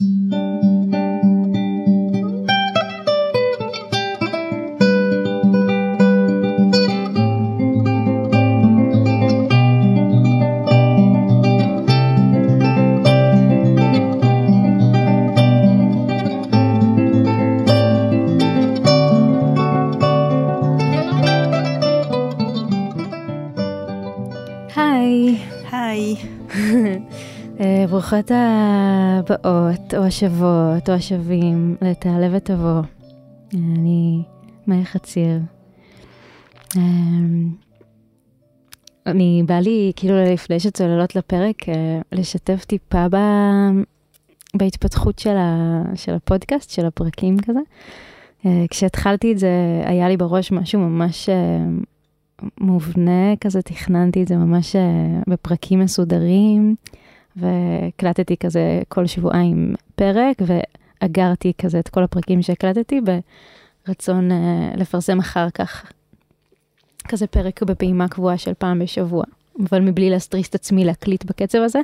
היי, היי. אה, הבאות, או השבות, או השבים, לתעלה ותבוא. אני מאיה חציר. אה, אני, בא לי, כאילו, לפני שצוללות לפרק, אה, לשתף טיפה ב, בהתפתחות של, ה, של הפודקאסט, של הפרקים כזה. כשהתחלתי את זה, היה לי בראש משהו ממש מובנה כזה, תכננתי את זה ממש בפרקים מסודרים, והקלטתי כזה כל שבועיים פרק, ואגרתי כזה את כל הפרקים שהקלטתי ברצון לפרסם אחר כך כזה פרק בפעימה קבועה של פעם בשבוע, אבל מבלי להסטריס את עצמי להקליט בקצב הזה.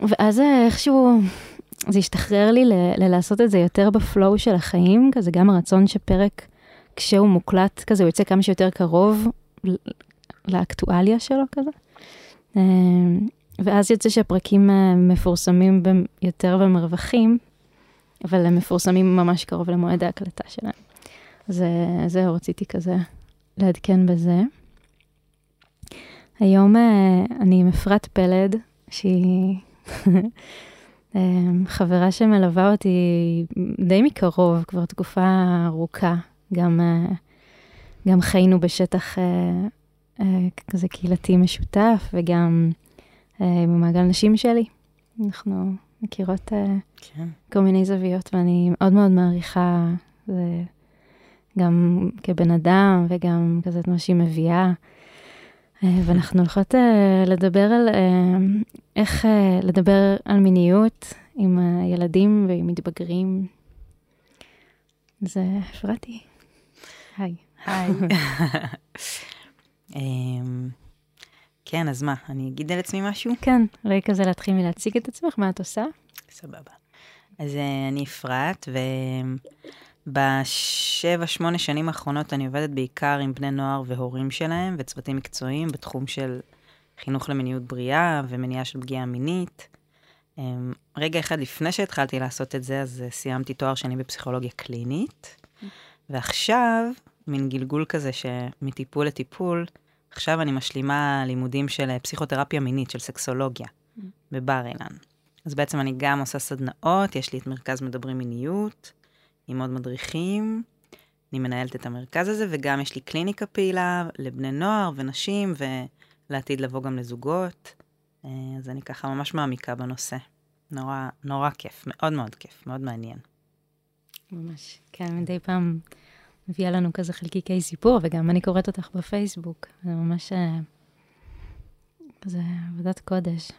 ואז איכשהו זה השתחרר לי ל- ללעשות את זה יותר בפלואו של החיים, כזה גם הרצון שפרק, כשהוא מוקלט כזה, הוא יוצא כמה שיותר קרוב לאקטואליה שלו כזה. ואז יוצא שהפרקים מפורסמים יותר במרווחים, אבל הם מפורסמים ממש קרוב למועד ההקלטה שלהם. אז זהו, רציתי כזה לעדכן בזה. היום אני עם אפרת פלד, שהיא חברה שמלווה אותי די מקרוב, כבר תקופה ארוכה. גם, גם חיינו בשטח כזה קהילתי משותף, וגם במעגל נשים שלי. אנחנו מכירות כן. כל מיני זוויות, ואני מאוד מאוד מעריכה, זה גם כבן אדם, וגם כזה את מה שהיא מביאה. ואנחנו הולכות לדבר על איך לדבר על מיניות עם הילדים ועם מתבגרים. זה אפרתי. היי. היי. כן, אז מה, אני אגיד על עצמי משהו? כן, אולי כזה להתחיל מלהציג את עצמך, מה את עושה? סבבה. אז אני אפרת, ובשבע, שמונה שנים האחרונות אני עובדת בעיקר עם בני נוער והורים שלהם, וצוותים מקצועיים בתחום של חינוך למיניות בריאה ומניעה של פגיעה מינית. רגע אחד לפני שהתחלתי לעשות את זה, אז סיימתי תואר שני בפסיכולוגיה קלינית, ועכשיו, מין גלגול כזה שמטיפול לטיפול, עכשיו אני משלימה לימודים של פסיכותרפיה מינית, של סקסולוגיה, mm. בבר אילן. אז בעצם אני גם עושה סדנאות, יש לי את מרכז מדברים מיניות, עם עוד מדריכים, אני מנהלת את המרכז הזה, וגם יש לי קליניקה פעילה לבני נוער ונשים, ולעתיד לבוא גם לזוגות. אז אני ככה ממש מעמיקה בנושא. נורא, נורא כיף, מאוד מאוד כיף, מאוד מעניין. ממש, כן, מדי פעם מביאה לנו כזה חלקיקי סיפור, וגם אני קוראת אותך בפייסבוק. זה ממש... זה עבודת קודש,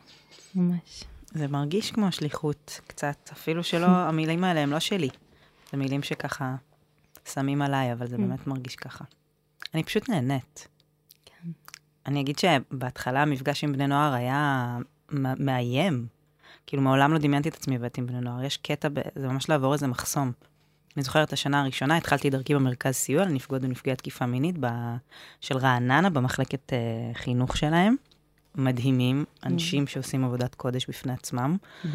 ממש. זה מרגיש כמו שליחות קצת, אפילו שלא, המילים האלה הם לא שלי. זה מילים שככה שמים עליי, אבל זה באמת מרגיש ככה. אני פשוט נהנית. כן. אני אגיד שבהתחלה המפגש עם בני נוער היה מאיים. כאילו, מעולם לא דמיינתי את עצמי ואת עם בני נוער. יש קטע, זה ממש לעבור איזה מחסום. אני זוכרת את השנה הראשונה, התחלתי דרכי במרכז סיוע לנפגעות ונפגעי תקיפה מינית ב... של רעננה, במחלקת uh, חינוך שלהם. מדהימים, אנשים mm-hmm. שעושים עבודת קודש בפני עצמם. Mm-hmm.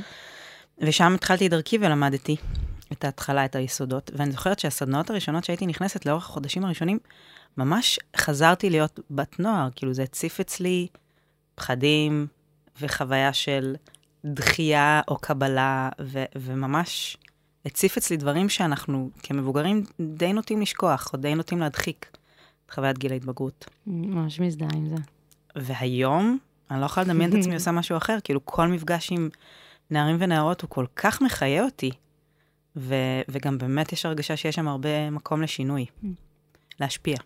ושם התחלתי דרכי ולמדתי את ההתחלה, את היסודות. ואני זוכרת שהסדנאות הראשונות שהייתי נכנסת לאורך החודשים הראשונים, ממש חזרתי להיות בת נוער, כאילו זה הציף אצלי פחדים וחוויה של דחייה או קבלה, ו- וממש הציף אצלי דברים שאנחנו כמבוגרים די נוטים לשכוח, או די נוטים להדחיק את חוויית גיל ההתבגרות. ממש מזדהה עם זה. והיום, אני לא יכולה לדמיין את עצמי עושה משהו אחר, כאילו כל מפגש עם נערים ונערות הוא כל כך מחיה אותי, ו- וגם באמת יש הרגשה שיש שם הרבה מקום לשינוי, mm. להשפיע.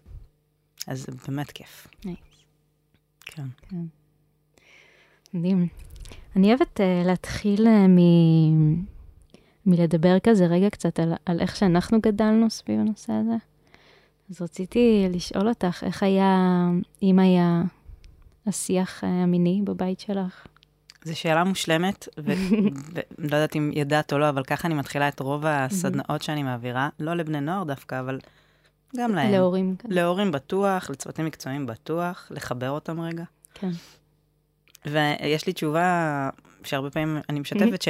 אז זה באמת כיף. כן. כן. מדהים. אני אוהבת uh, להתחיל uh, מ... מלדבר כזה רגע קצת על, על איך שאנחנו גדלנו סביב הנושא הזה. אז רציתי לשאול אותך, איך היה, אם היה השיח המיני בבית שלך? זו שאלה מושלמת, ולא יודעת אם ידעת או לא, אבל ככה אני מתחילה את רוב הסדנאות שאני מעבירה, לא לבני נוער דווקא, אבל גם להם. להורים. כן. להורים בטוח, לצוותים מקצועיים בטוח, לחבר אותם רגע. כן. ויש לי תשובה שהרבה פעמים אני משתפת,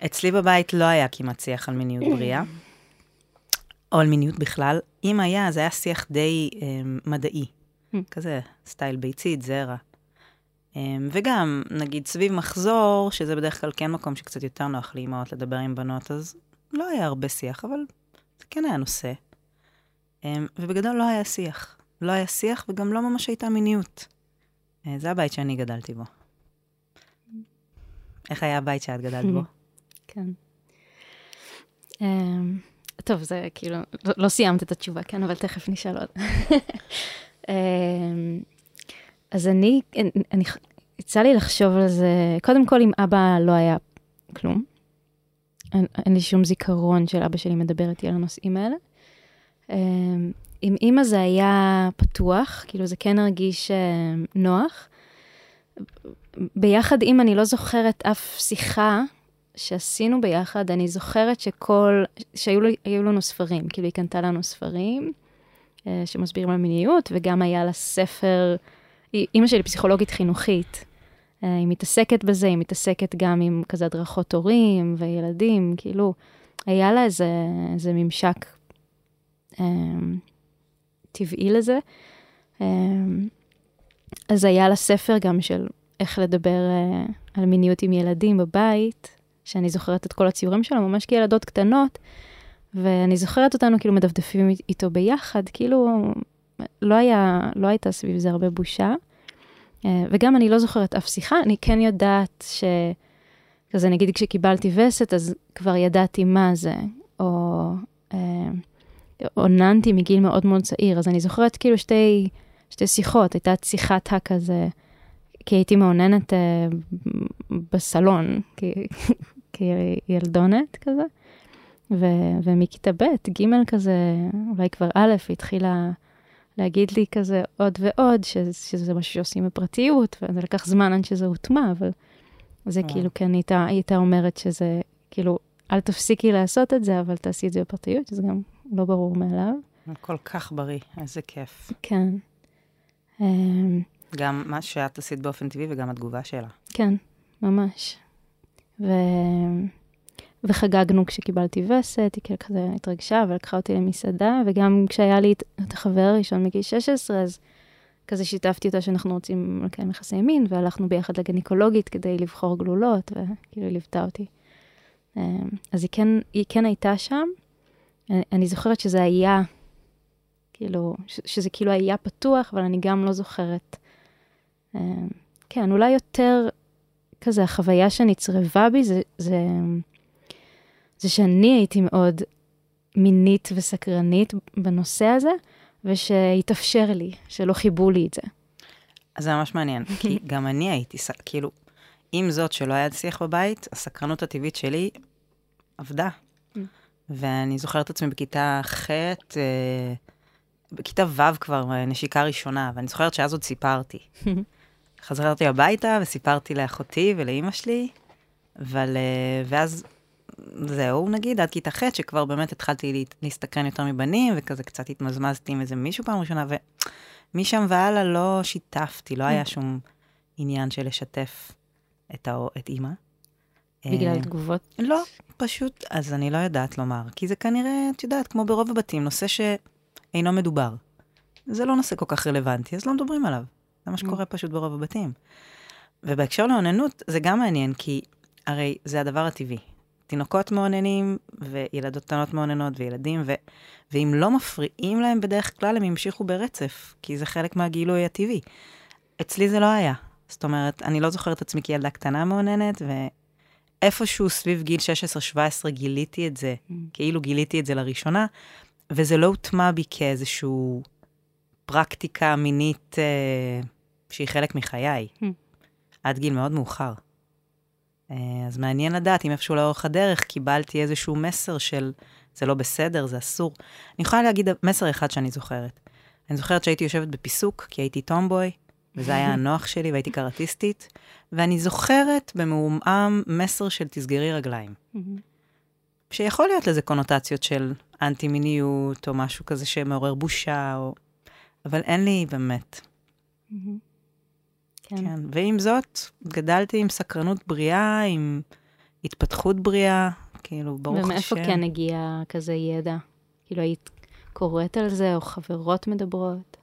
שאצלי בבית לא היה כמעט שיח על מיניות בריאה, או על מיניות בכלל. אם היה, זה היה שיח די אה, מדעי, כזה סטייל ביצית, זרע. אה, וגם, נגיד, סביב מחזור, שזה בדרך כלל כן מקום שקצת יותר נוח לאימהות לדבר עם בנות, אז לא היה הרבה שיח, אבל זה כן היה נושא. אה, ובגדול לא היה שיח. לא היה שיח וגם לא ממש הייתה מיניות. אה, זה הבית שאני גדלתי בו. איך היה הבית שאת גדלת בו? כן. אמ, טוב, זה כאילו, לא, לא סיימת את התשובה, כן, אבל תכף נשאל עוד. אמ, אז אני, אני, יצא לי לחשוב על זה, קודם כל, עם אבא לא היה כלום. אין, אין לי שום זיכרון של אבא שלי מדבר איתי על הנושאים האלה. אמ, עם אימא זה היה פתוח, כאילו זה כן הרגיש אה, נוח. ביחד עם אני לא זוכרת אף שיחה שעשינו ביחד, אני זוכרת שכל, שהיו לנו ספרים, כאילו היא קנתה לנו ספרים אה, שמסבירים על מיניות, וגם היה לה ספר, אימא שלי פסיכולוגית חינוכית, אה, היא מתעסקת בזה, היא מתעסקת גם עם כזה הדרכות הורים וילדים, כאילו, היה לה איזה, איזה ממשק אה, טבעי לזה. אז היה לה ספר גם של איך לדבר על מיניות עם ילדים בבית, שאני זוכרת את כל הציורים שלו, ממש כילדות קטנות, ואני זוכרת אותנו כאילו מדפדפים איתו ביחד, כאילו לא, היה, לא הייתה סביב זה הרבה בושה. אה, וגם אני לא זוכרת אף שיחה, אני כן יודעת ש... כזה נגיד כשקיבלתי וסת, אז כבר ידעתי מה זה, או אה, עוננתי מגיל מאוד מאוד צעיר, אז אני זוכרת כאילו שתי, שתי שיחות, הייתה שיחת הכזה, כי הייתי מאוננת אה, בסלון, כי כילדונת כזה, ו- ומכיתה ב', ג' כזה, אולי כבר א', היא התחילה להגיד לי כזה עוד ועוד, ש- שזה משהו שעושים בפרטיות, וזה לקח זמן עד שזה הוטמע, אבל זה yeah. כאילו, כן, הייתה, הייתה אומרת שזה, כאילו, אל תפסיקי לעשות את זה, אבל תעשי את זה בפרטיות, שזה גם לא ברור מאליו. כל כך בריא, איזה כיף. כן. אמ, גם מה שאת עשית באופן טבעי וגם התגובה שלה. כן, ממש. ו... וחגגנו כשקיבלתי וסת, היא כאילו כזה התרגשה ולקחה אותי למסעדה, וגם כשהיה לי את החבר הראשון מגיל 16, אז כזה שיתפתי אותה שאנחנו רוצים לקיים יחסי מין, והלכנו ביחד לגניקולוגית כדי לבחור גלולות, וכאילו היא ליוותה אותי. אמ, אז היא כן, היא כן הייתה שם. אני זוכרת שזה היה, כאילו, שזה כאילו היה פתוח, אבל אני גם לא זוכרת. אמ, כן, אולי יותר כזה, החוויה שנצרבה בי זה, זה, זה שאני הייתי מאוד מינית וסקרנית בנושא הזה, ושהתאפשר לי, שלא חיבו לי את זה. אז זה ממש מעניין, כי גם אני הייתי, כאילו, עם זאת שלא היה שיח בבית, הסקרנות הטבעית שלי עבדה. Mm. ואני זוכרת את עצמי בכיתה ח', אה, בכיתה ו' כבר, נשיקה ראשונה, ואני זוכרת שאז עוד סיפרתי. חזרתי הביתה וסיפרתי לאחותי ולאימא שלי, אבל, אה, ואז זהו, נגיד, עד כיתה ח', שכבר באמת התחלתי להסתקרן יותר מבנים, וכזה קצת התמזמזתי עם איזה מישהו פעם ראשונה, ומשם והלאה לא שיתפתי, לא היה שום עניין של לשתף את, הא... את אימא. בגלל אה, תגובות? לא, פשוט, אז אני לא יודעת לומר, כי זה כנראה, את יודעת, כמו ברוב הבתים, נושא שאינו מדובר. זה לא נושא כל כך רלוונטי, אז לא מדברים עליו. זה מה שקורה פשוט ברוב הבתים. ובהקשר לאוננות, זה גם מעניין, כי הרי זה הדבר הטבעי. תינוקות מאוננים, וילדות קטנות מאוננות, וילדים, ו... ואם לא מפריעים להם בדרך כלל, הם ימשיכו ברצף, כי זה חלק מהגילוי הטבעי. אצלי זה לא היה. זאת אומרת, אני לא זוכרת את עצמי כילדה קטנה מאוננת, ואיפשהו סביב גיל 16-17 גיליתי את זה, mm. כאילו גיליתי את זה לראשונה, וזה לא הוטמע בי כאיזשהו פרקטיקה מינית אה, שהיא חלק מחיי, hmm. עד גיל מאוד מאוחר. אה, אז מעניין לדעת אם איפשהו לאורך הדרך קיבלתי איזשהו מסר של זה לא בסדר, זה אסור. אני יכולה להגיד מסר אחד שאני זוכרת. אני זוכרת שהייתי יושבת בפיסוק, כי הייתי טומבוי, וזה היה הנוח שלי, והייתי קראטיסטית, ואני זוכרת במעומעם מסר של תסגרי רגליים. שיכול להיות לזה קונוטציות של אנטי-מיניות, או משהו כזה שמעורר בושה, או... אבל אין לי באמת. כן. כן. ועם זאת, גדלתי עם סקרנות בריאה, עם התפתחות בריאה, כאילו, ברוך השם. ומאיפה כן הגיע כזה ידע? כאילו, היית קוראת על זה, או חברות מדברות?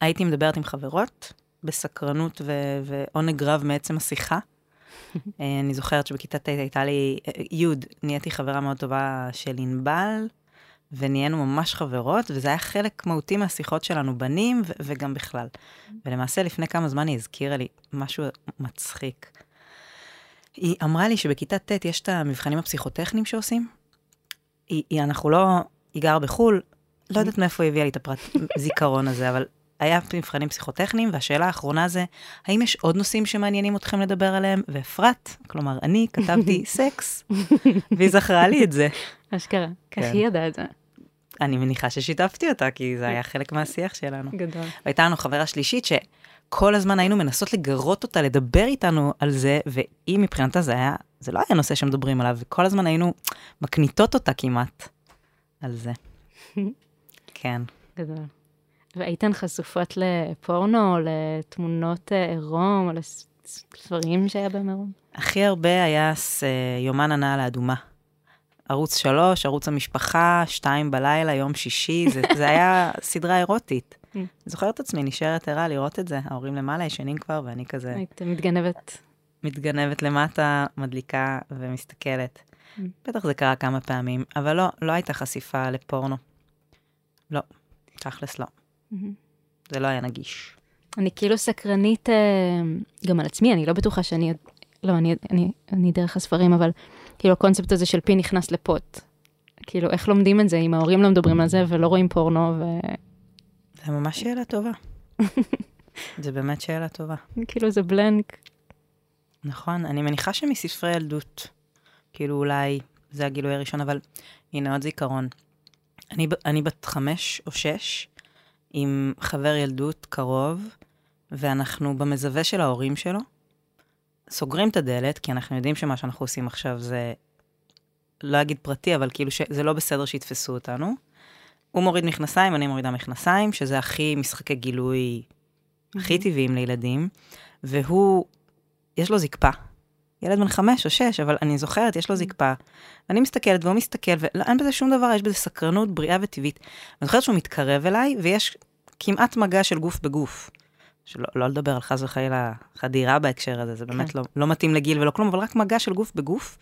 הייתי מדברת עם חברות, בסקרנות ו- ועונג רב מעצם השיחה. אה, אני זוכרת שבכיתה ט' הייתה לי, אה, י', נהייתי חברה מאוד טובה של ענבל, ונהיינו ממש חברות, וזה היה חלק מהותי מהשיחות שלנו, בנים ו- וגם בכלל. ולמעשה, לפני כמה זמן היא הזכירה לי משהו מצחיק. היא אמרה לי שבכיתה ט' יש את המבחנים הפסיכוטכניים שעושים. היא, היא, אנחנו לא, היא גרה בחו"ל, לא יודעת מאיפה היא הביאה לי את הפרט זיכרון הזה, אבל היה מבחנים פסיכוטכניים, והשאלה האחרונה זה, האם יש עוד נושאים שמעניינים אתכם לדבר עליהם? ואפרת, כלומר, אני כתבתי סקס, והיא זכרה לי את זה. אשכרה. כן. איך היא ידעה את זה? אני מניחה ששיתפתי אותה, כי זה היה חלק מהשיח שלנו. גדול. והייתה לנו חברה שלישית שכל הזמן היינו מנסות לגרות אותה, לדבר איתנו על זה, והיא מבחינתה זה היה, זה לא היה נושא שמדברים עליו, וכל הזמן היינו מקניטות אותה כמעט על זה. כן. גדול. והייתן חשופות לפורנו, לתמונות אה, עירום, או לספרים שהיה בהם עירום? הכי הרבה היה ס- יומן הנעל האדומה. ערוץ שלוש, ערוץ המשפחה, שתיים בלילה, יום שישי, זה, זה היה סדרה אירוטית. אני זוכרת את עצמי, נשארת ערה לראות את זה. ההורים למעלה ישנים כבר, ואני כזה היית מתגנבת. מתגנבת למטה, מדליקה ומסתכלת. בטח זה קרה כמה פעמים, אבל לא, לא הייתה חשיפה לפורנו. לא, תכלס לא. זה לא היה נגיש. אני כאילו סקרנית אה, גם על עצמי, אני לא בטוחה שאני. לא, אני, אני, אני דרך הספרים, אבל כאילו הקונספט הזה של פי נכנס לפוט. כאילו, איך לומדים את זה אם ההורים לא מדברים על זה ולא רואים פורנו, זה ממש שאלה טובה. זה באמת שאלה טובה. וכאילו זה בלנק. נכון, אני מניחה שמספרי ילדות, כאילו אולי זה הגילוי הראשון, אבל הנה עוד זיכרון. אני, אני בת חמש או שש, עם חבר ילדות קרוב, ואנחנו במזווה של ההורים שלו, סוגרים את הדלת, כי אנחנו יודעים שמה שאנחנו עושים עכשיו זה, לא אגיד פרטי, אבל כאילו שזה לא בסדר שיתפסו אותנו. הוא מוריד מכנסיים, אני מורידה מכנסיים, שזה הכי משחקי גילוי הכי טבעיים לילדים, והוא, יש לו זקפה. ילד בן חמש או שש, אבל אני זוכרת, יש לו זקפה. ואני מסתכלת והוא מסתכל, ואין בזה שום דבר, יש בזה סקרנות בריאה וטבעית. אני זוכרת שהוא מתקרב אליי, ויש כמעט מגע של גוף בגוף. שלא לא לדבר על חס וחלילה חדירה בהקשר הזה, זה באמת כן. לא, לא מתאים לגיל ולא כלום, אבל רק מגע של גוף בגוף.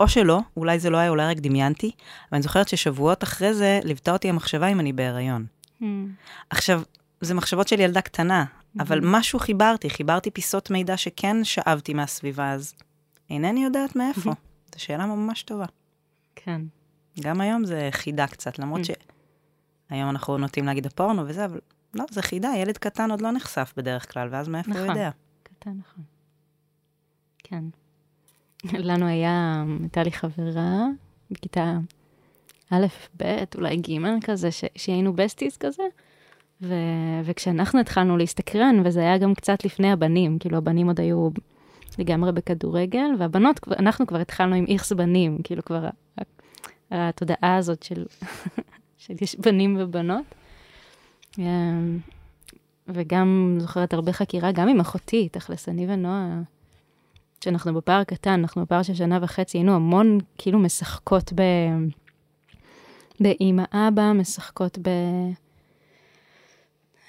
או שלא, אולי זה לא היה, אולי רק דמיינתי, אבל אני זוכרת ששבועות אחרי זה ליוותה אותי המחשבה אם אני בהיריון. עכשיו, זה מחשבות של ילדה קטנה, אבל משהו חיברתי, חיברתי פיסות מידע שכן שאבתי מהסביבה, אז אינני יודעת מאיפה. זו שאלה ממש טובה. כן. גם היום זה חידה קצת, למרות שהיום אנחנו נוטים להגיד הפורנו וזה, אבל לא, זה חידה, ילד קטן עוד לא נחשף בדרך כלל, ואז מאיפה הוא נכון. יודע? קטן, נכון. כן. לנו היה, הייתה לי חברה בכיתה א', ב', אולי ג' כזה, ש- שהיינו בסטיס כזה, ו- וכשאנחנו התחלנו להסתקרן, וזה היה גם קצת לפני הבנים, כאילו הבנים עוד היו לגמרי בכדורגל, והבנות, אנחנו כבר התחלנו עם איכס בנים, כאילו כבר התודעה הזאת של, של יש בנים ובנות. אמ, וגם זוכרת הרבה חקירה, גם עם אחותי, תכלס, אני ונועה, כשאנחנו בפער קטן, אנחנו בפער של שנה וחצי, היינו המון כאילו משחקות ב... באימא אבא, משחקות ב...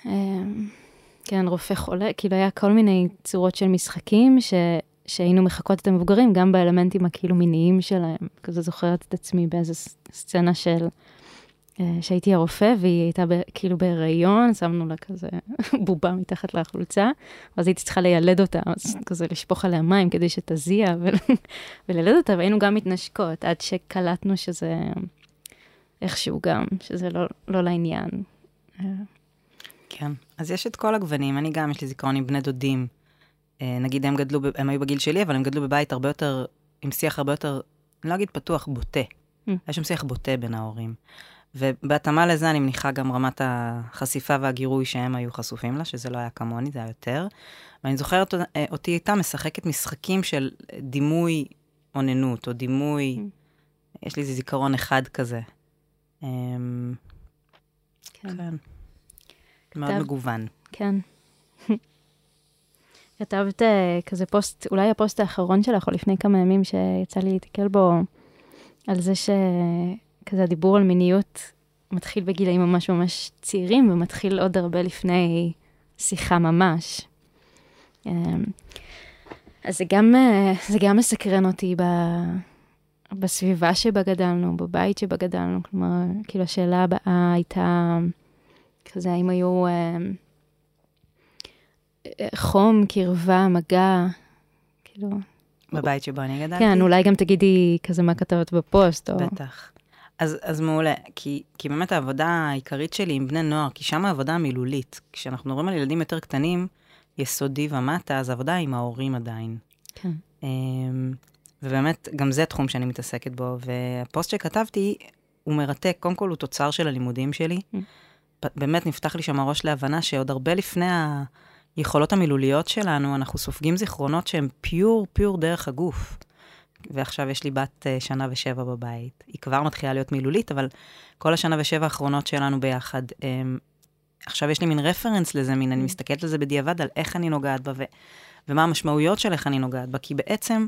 אמ, כן, רופא חולה, כאילו היה כל מיני צורות של משחקים ש... שהיינו מחקות את המבוגרים, גם באלמנטים הכאילו מיניים שלהם. כזה זוכרת את עצמי באיזו סצנה של... אה, שהייתי הרופא, והיא הייתה ב, כאילו בהיריון, שמנו לה כזה בובה מתחת לחולצה, ואז הייתי צריכה לילד אותה, אז כזה לשפוך עליה מים כדי שתזיע, ול, ולילד אותה, והיינו גם מתנשקות, עד שקלטנו שזה איכשהו גם, שזה לא, לא לעניין. אה, כן. אז יש את כל הגוונים, אני גם, יש לי זיכרון עם בני דודים. אה, נגיד, הם גדלו, הם היו בגיל שלי, אבל הם גדלו בבית הרבה יותר, עם שיח הרבה יותר, אני לא אגיד פתוח, בוטה. Mm. היה שם שיח בוטה בין ההורים. ובהתאמה לזה אני מניחה גם רמת החשיפה והגירוי שהם היו חשופים לה, שזה לא היה כמוני, זה היה יותר. ואני זוכרת אה, אותי איתה משחקת משחקים של דימוי אוננות, או דימוי, mm. יש לי איזה זיכרון אחד כזה. אמ, כן. כן. מאוד מגוון. כן. כתבת אה, כזה פוסט, אולי הפוסט האחרון שלך, או לפני כמה ימים שיצא לי להתקל בו, על זה שכזה הדיבור על מיניות מתחיל בגילאים ממש ממש צעירים, ומתחיל עוד הרבה לפני שיחה ממש. אמ, אז זה גם, אה, זה גם מסקרן אותי ב, בסביבה שבה גדלנו, בבית שבה גדלנו. כלומר, כאילו השאלה הבאה הייתה כזה, האם היו אה, חום, קרבה, מגע, כאילו... בבית שבו אני גדלתי? כן, אולי גם תגידי כזה מה כתבת בפוסט. או... בטח. אז, אז מעולה, כי, כי באמת העבודה העיקרית שלי עם בני נוער, כי שם העבודה המילולית. כשאנחנו מדברים על ילדים יותר קטנים, יסודי ומטה, אז העבודה עם ההורים עדיין. כן. אמ, ובאמת, גם זה תחום שאני מתעסקת בו, והפוסט שכתבתי, הוא מרתק, קודם כל הוא תוצר של הלימודים שלי. Mm. באמת נפתח לי שם הראש להבנה שעוד הרבה לפני היכולות המילוליות שלנו, אנחנו סופגים זיכרונות שהם פיור, פיור דרך הגוף. ועכשיו יש לי בת uh, שנה ושבע בבית. היא כבר מתחילה להיות מילולית, אבל כל השנה ושבע האחרונות שלנו ביחד, um, עכשיו יש לי מין רפרנס לזה, מין, אני mm. מסתכלת על זה בדיעבד, על איך אני נוגעת בה, ו, ומה המשמעויות של איך אני נוגעת בה, כי בעצם,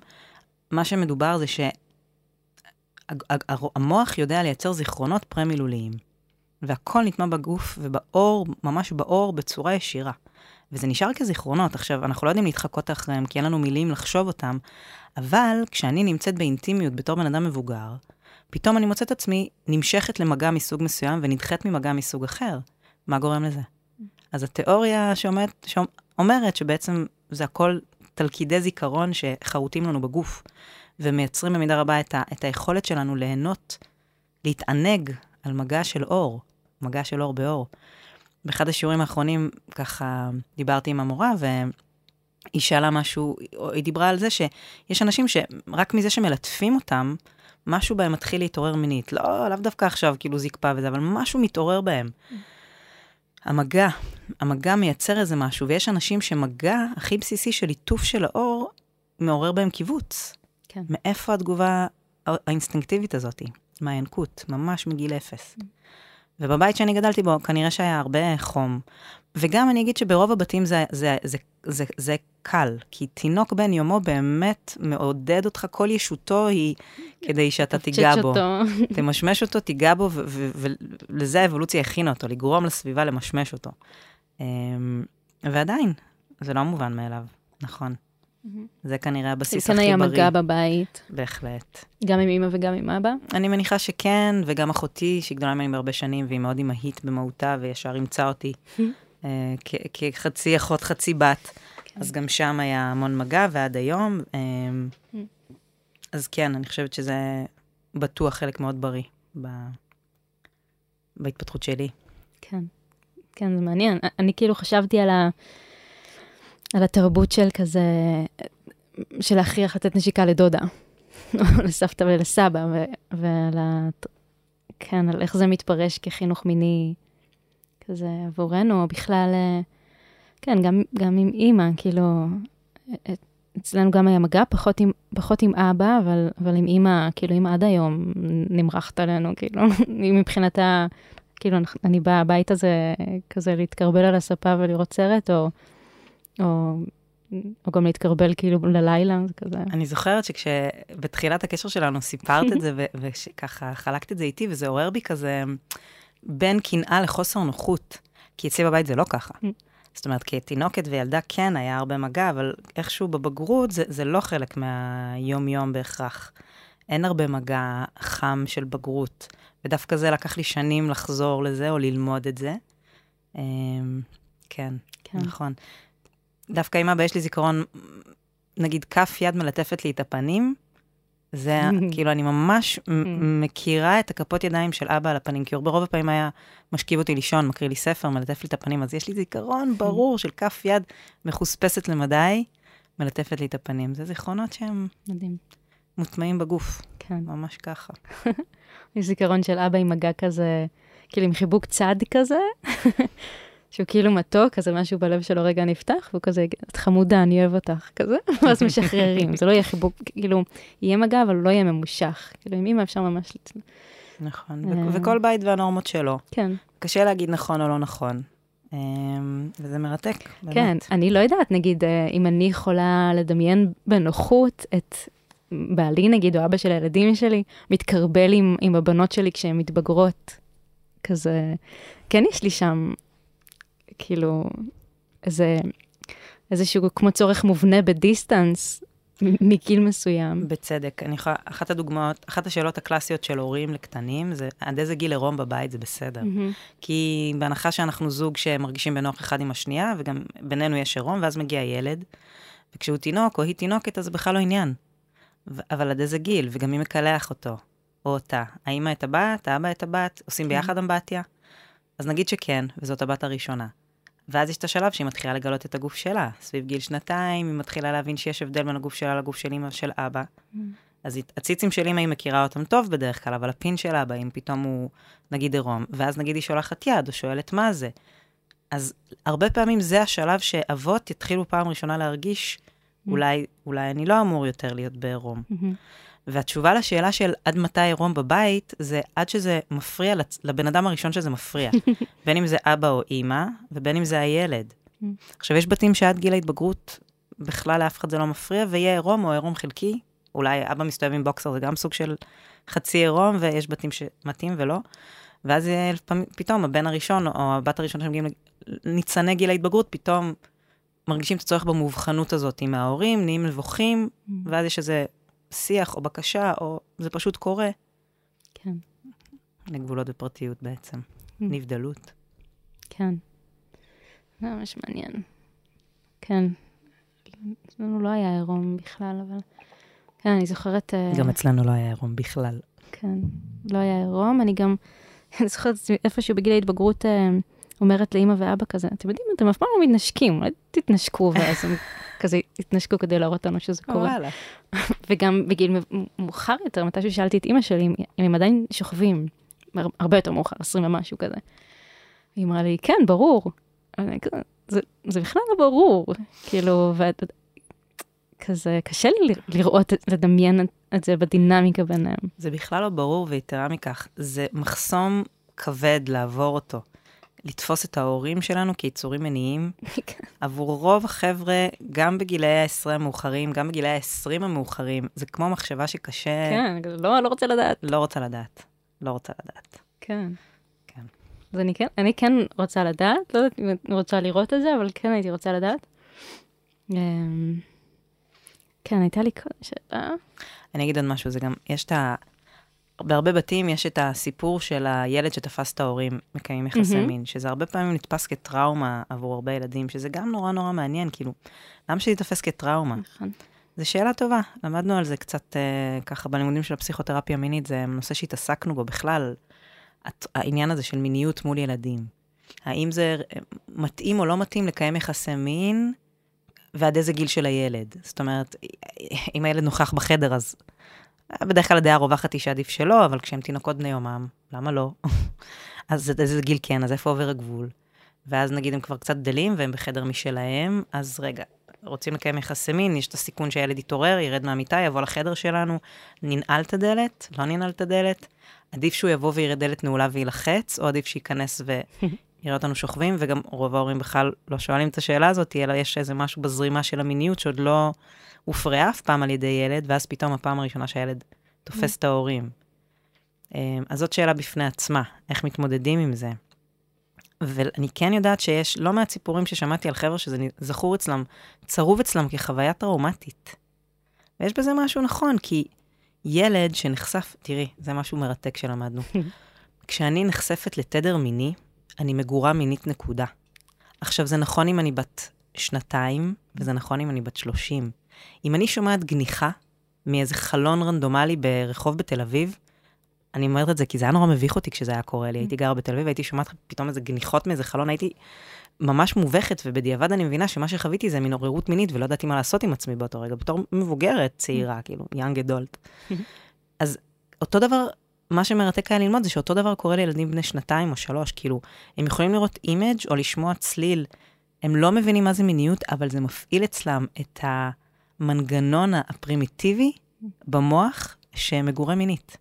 מה שמדובר זה שהמוח יודע לייצר זיכרונות פרה-מילוליים, והכל נטמע בגוף ובאור, ממש באור, בצורה ישירה. וזה נשאר כזיכרונות. עכשיו, אנחנו לא יודעים להתחקות אחריהם, כי אין לנו מילים לחשוב אותם, אבל כשאני נמצאת באינטימיות בתור בן אדם מבוגר, פתאום אני מוצאת עצמי נמשכת למגע מסוג מסוים ונדחית ממגע מסוג אחר. מה גורם לזה? אז התיאוריה שאומרת, שאומרת שבעצם זה הכל תלכידי זיכרון שחרוטים לנו בגוף, ומייצרים במידה רבה את, ה, את היכולת שלנו ליהנות, להתענג על מגע של אור, מגע של אור באור. באחד השיעורים האחרונים, ככה, דיברתי עם המורה, והיא שאלה משהו, היא דיברה על זה שיש אנשים שרק מזה שמלטפים אותם, משהו בהם מתחיל להתעורר מינית. לא, לאו דווקא עכשיו, כאילו זקפה וזה, אבל משהו מתעורר בהם. המגע, המגע מייצר איזה משהו, ויש אנשים שמגע הכי בסיסי של ליטוף של האור, מעורר בהם קיבוץ. כן. מאיפה התגובה האינסטינקטיבית הזאת? מהינקות, ממש מגיל אפס. Mm. ובבית שאני גדלתי בו, כנראה שהיה הרבה חום. וגם אני אגיד שברוב הבתים זה, זה, זה, זה, זה קל, כי תינוק בן יומו באמת מעודד אותך, כל ישותו היא כדי שאתה תיגע בו. תמשמש אותו, תיגע בו, ולזה האבולוציה הכינה אותו, לגרום לסביבה למשמש אותו. אמ, ועדיין, זה לא מובן מאליו, נכון. זה כנראה הבסיס הכי בריא. כן היה מגע בבית. בהחלט. גם עם אמא וגם עם אבא? אני מניחה שכן, וגם אחותי, שהיא גדולה ממני בהרבה שנים, והיא מאוד אימהית במהותה, וישר אימצה אותי אה, כחצי אחות, חצי בת. כן. אז גם שם היה המון מגע, ועד היום. אה, אז כן, אני חושבת שזה בטוח חלק מאוד בריא ב... בהתפתחות שלי. כן, כן, זה מעניין. אני כאילו חשבתי על ה... על התרבות של כזה, של להכריח לתת נשיקה לדודה, או לסבתא ולסבא, ו- ועל ה... כן, על איך זה מתפרש כחינוך מיני כזה עבורנו, או בכלל, אה, כן, גם, גם עם אימא, כאילו, אצלנו גם היה מגע, פחות עם, פחות עם אבא, אבל, אבל עם אימא, כאילו, אם עד היום נמרחת עלינו, כאילו, מבחינתה, כאילו, אני באה הביתה זה כזה להתקרבל על הספה ולראות סרט, או או, או גם להתקרבל כאילו ללילה, זה כזה. אני זוכרת שכשבתחילת הקשר שלנו סיפרת את זה, וככה חלקת את זה איתי, וזה עורר בי כזה בין קנאה לחוסר נוחות, כי אצלי בבית זה לא ככה. Mm. זאת אומרת, כתינוקת וילדה כן היה הרבה מגע, אבל איכשהו בבגרות זה, זה לא חלק מהיום-יום בהכרח. אין הרבה מגע חם של בגרות, ודווקא זה לקח לי שנים לחזור לזה או ללמוד את זה. אמ, כן, כן. נכון. דווקא עם אבא יש לי זיכרון, נגיד כף יד מלטפת לי את הפנים, זה כאילו, אני ממש מכירה את הכפות ידיים של אבא על הפנים, כי ברוב הפעמים היה משכיב אותי לישון, מקריא לי ספר, מלטף לי את הפנים, אז יש לי זיכרון ברור של כף יד מחוספסת למדי, מלטפת לי את הפנים. זה זיכרונות שהם מדהים. מוטמעים בגוף. כן. כן. ממש ככה. יש זיכרון של אבא עם מגע כזה, כאילו עם חיבוק צד כזה, שהוא כאילו מתוק, כזה משהו בלב שלו רגע נפתח, והוא כזה, את חמודה, אני אוהב אותך, כזה, ואז משחררים. זה לא יהיה חיבוק, כאילו, יהיה מגע, אבל לא יהיה ממושך. כאילו, עם אמא אפשר ממש... נכון, אה. וכל בית והנורמות שלו. כן. קשה להגיד נכון או לא נכון. אמ, וזה מרתק, באמת. כן, אני לא יודעת, נגיד, אה, אם אני יכולה לדמיין בנוחות את בעלי, נגיד, או אבא של הילדים שלי, מתקרבל עם, עם הבנות שלי כשהן מתבגרות, כזה, כן יש לי שם, כאילו, איזה, איזשהו כמו צורך מובנה בדיסטנס מגיל מסוים. בצדק. אני יכולה, אחת הדוגמאות, אחת השאלות הקלאסיות של הורים לקטנים, זה עד איזה גיל עירום בבית זה בסדר. מהמם. כי בהנחה שאנחנו זוג שמרגישים בנוח אחד עם השנייה, וגם בינינו יש עירום, ואז מגיע ילד, וכשהוא תינוק או היא תינוקת, אז זה בכלל לא עניין. ו- אבל עד איזה גיל, וגם מי מקלח אותו, או אותה. האמא את הבת, האבא את הבת, עושים ביחד אמבטיה? אז נגיד שכן, וזאת הבת הראשונה. ואז יש את השלב שהיא מתחילה לגלות את הגוף שלה. סביב גיל שנתיים, היא מתחילה להבין שיש הבדל בין הגוף שלה לגוף של אמא ושל אבא. אז היא- הציצים של אמא, היא מכירה אותם טוב בדרך כלל, אבל הפין של אבא, אם פתאום הוא, נגיד, עירום, ואז נגיד היא שולחת יד, או שואלת מה זה. אז הרבה פעמים זה השלב שאבות יתחילו פעם ראשונה להרגיש, אולי, אולי אני לא אמור יותר להיות בעירום. מהמם. והתשובה לשאלה של עד מתי עירום בבית, זה עד שזה מפריע לצ... לבן אדם הראשון שזה מפריע. בין אם זה אבא או אימא, ובין אם זה הילד. Mm. עכשיו, יש בתים שעד גיל ההתבגרות, בכלל לאף אחד זה לא מפריע, ויהיה עירום או עירום חלקי. אולי אבא מסתובב עם בוקסר, זה גם סוג של חצי עירום, ויש בתים שמתאים ולא. ואז פתאום הבן הראשון, או הבת הראשונה שמגיעים לניצני גיל ההתבגרות, פתאום מרגישים את הצורך במובחנות הזאת עם ההורים, נהיים נבוכים, ואז יש איזה שיח או בקשה, או זה פשוט קורה. כן, לגבולות ופרטיות בעצם. נבדלות. כן. זה ממש מעניין. כן. אצלנו לא היה עירום בכלל, אבל... כן, אני זוכרת... אה, גם אצלנו לא היה עירום בכלל. כן, לא היה עירום. אני גם, אני זוכרת איפשהו בגיל ההתבגרות אה, אומרת לאימא ואבא כזה, אתם יודעים, אתם אף פעם לא מתנשקים, אולי תתנשקו, ואז הם כזה התנשקו כדי להראות לנו שזה קורה. וואלה. וגם בגיל מאוחר יותר, מתי ששאלתי את אימא שלי אם הם עדיין שוכבים, הר- הרבה יותר מאוחר, 20 ומשהו כזה. היא אמרה לי, כן, ברור. כזה, זה, זה בכלל לא ברור, כאילו, ואת, כזה, קשה לי לראות, לדמיין את זה בדינמיקה ביניהם. זה בכלל לא ברור, ויתרה מכך, זה מחסום כבד לעבור אותו. לתפוס את ההורים שלנו כיצורים מיניים. עבור רוב החבר'ה, גם בגילאי העשרה המאוחרים, גם בגילאי העשרים המאוחרים, זה כמו מחשבה שקשה, כן, לא, לא רוצה לדעת. לא רוצה לדעת. לא רוצה לדעת. כן. כן. אז אני כן, אני כן רוצה לדעת, לא יודעת אם רוצה לראות את זה, אבל כן הייתי רוצה לדעת. אמ, כן, הייתה לי קודם שאלה. אני אגיד עוד משהו, זה גם, יש את ה... בהרבה בתים יש את הסיפור של הילד שתפס את ההורים מקיימים יחסי מהמם. מין, שזה הרבה פעמים נתפס כטראומה עבור הרבה ילדים, שזה גם נורא נורא מעניין, כאילו, למה שזה ייתפס כטראומה? נכון. זו שאלה טובה, למדנו על זה קצת אה, ככה בלימודים של הפסיכותרפיה המינית, זה נושא שהתעסקנו בו בכלל, הת- העניין הזה של מיניות מול ילדים. האם זה אה, מתאים או לא מתאים לקיים יחסי מין, ועד איזה גיל של הילד. זאת אומרת, אם הילד נוכח בחדר, אז בדרך כלל הדעה הרווחת היא שעדיף שלא, אבל כשהם תינוקות בני יומם, למה לא? אז איזה גיל כן, אז איפה עובר הגבול? ואז נגיד הם כבר קצת גדלים והם בחדר משלהם, אז רגע, רוצים לקיים יחסי מין, יש את הסיכון שהילד יתעורר, ירד מהמיטה, יבוא לחדר שלנו, ננעל את הדלת, לא ננעל את הדלת. עדיף שהוא יבוא ויראה דלת נעולה וילחץ, או עדיף שייכנס ויראה אותנו שוכבים, וגם רוב ההורים בכלל לא שואלים את השאלה הזאת, אלא יש איזה משהו בזרימה של המיניות שעוד לא הופרעה אף פעם על ידי ילד, ואז פתאום הפעם הראשונה שהילד תופס את ההורים. אמ, אז זאת שאלה בפני עצמה, איך מתמודדים עם זה. ואני כן יודעת שיש לא מעט סיפורים ששמעתי על חבר'ה שזה זכור אצלם, צרוב אצלם כחוויה טראומטית. ויש בזה משהו נכון, כי ילד שנחשף, תראי, זה משהו מרתק שלמדנו. כשאני נחשפת לתדר מיני, אני מגורה מינית נקודה. עכשיו, זה נכון אם אני בת שנתיים, וזה נכון אם אני בת שלושים. אם אני שומעת גניחה מאיזה חלון רנדומלי ברחוב בתל אביב, אני אומרת את זה כי זה היה נורא מביך אותי כשזה היה קורה לי. הייתי גרה בתל אביב, הייתי שומעת פתאום איזה גניחות מאיזה חלון, הייתי ממש מובכת, ובדיעבד אני מבינה שמה שחוויתי זה מין עוררות מינית, ולא ידעתי מה לעשות עם עצמי באותו רגע, בתור מבוגרת צעירה, כאילו, young adult. אז אותו דבר, מה שמרתק היה ללמוד זה שאותו דבר קורה לילדים בני שנתיים או שלוש, כאילו, הם יכולים לראות image או לשמוע צליל, הם לא מבינים מה זה מיניות, אבל זה מפעיל אצלם את המנגנון הפרימיטיבי במוח שמגורה מינית.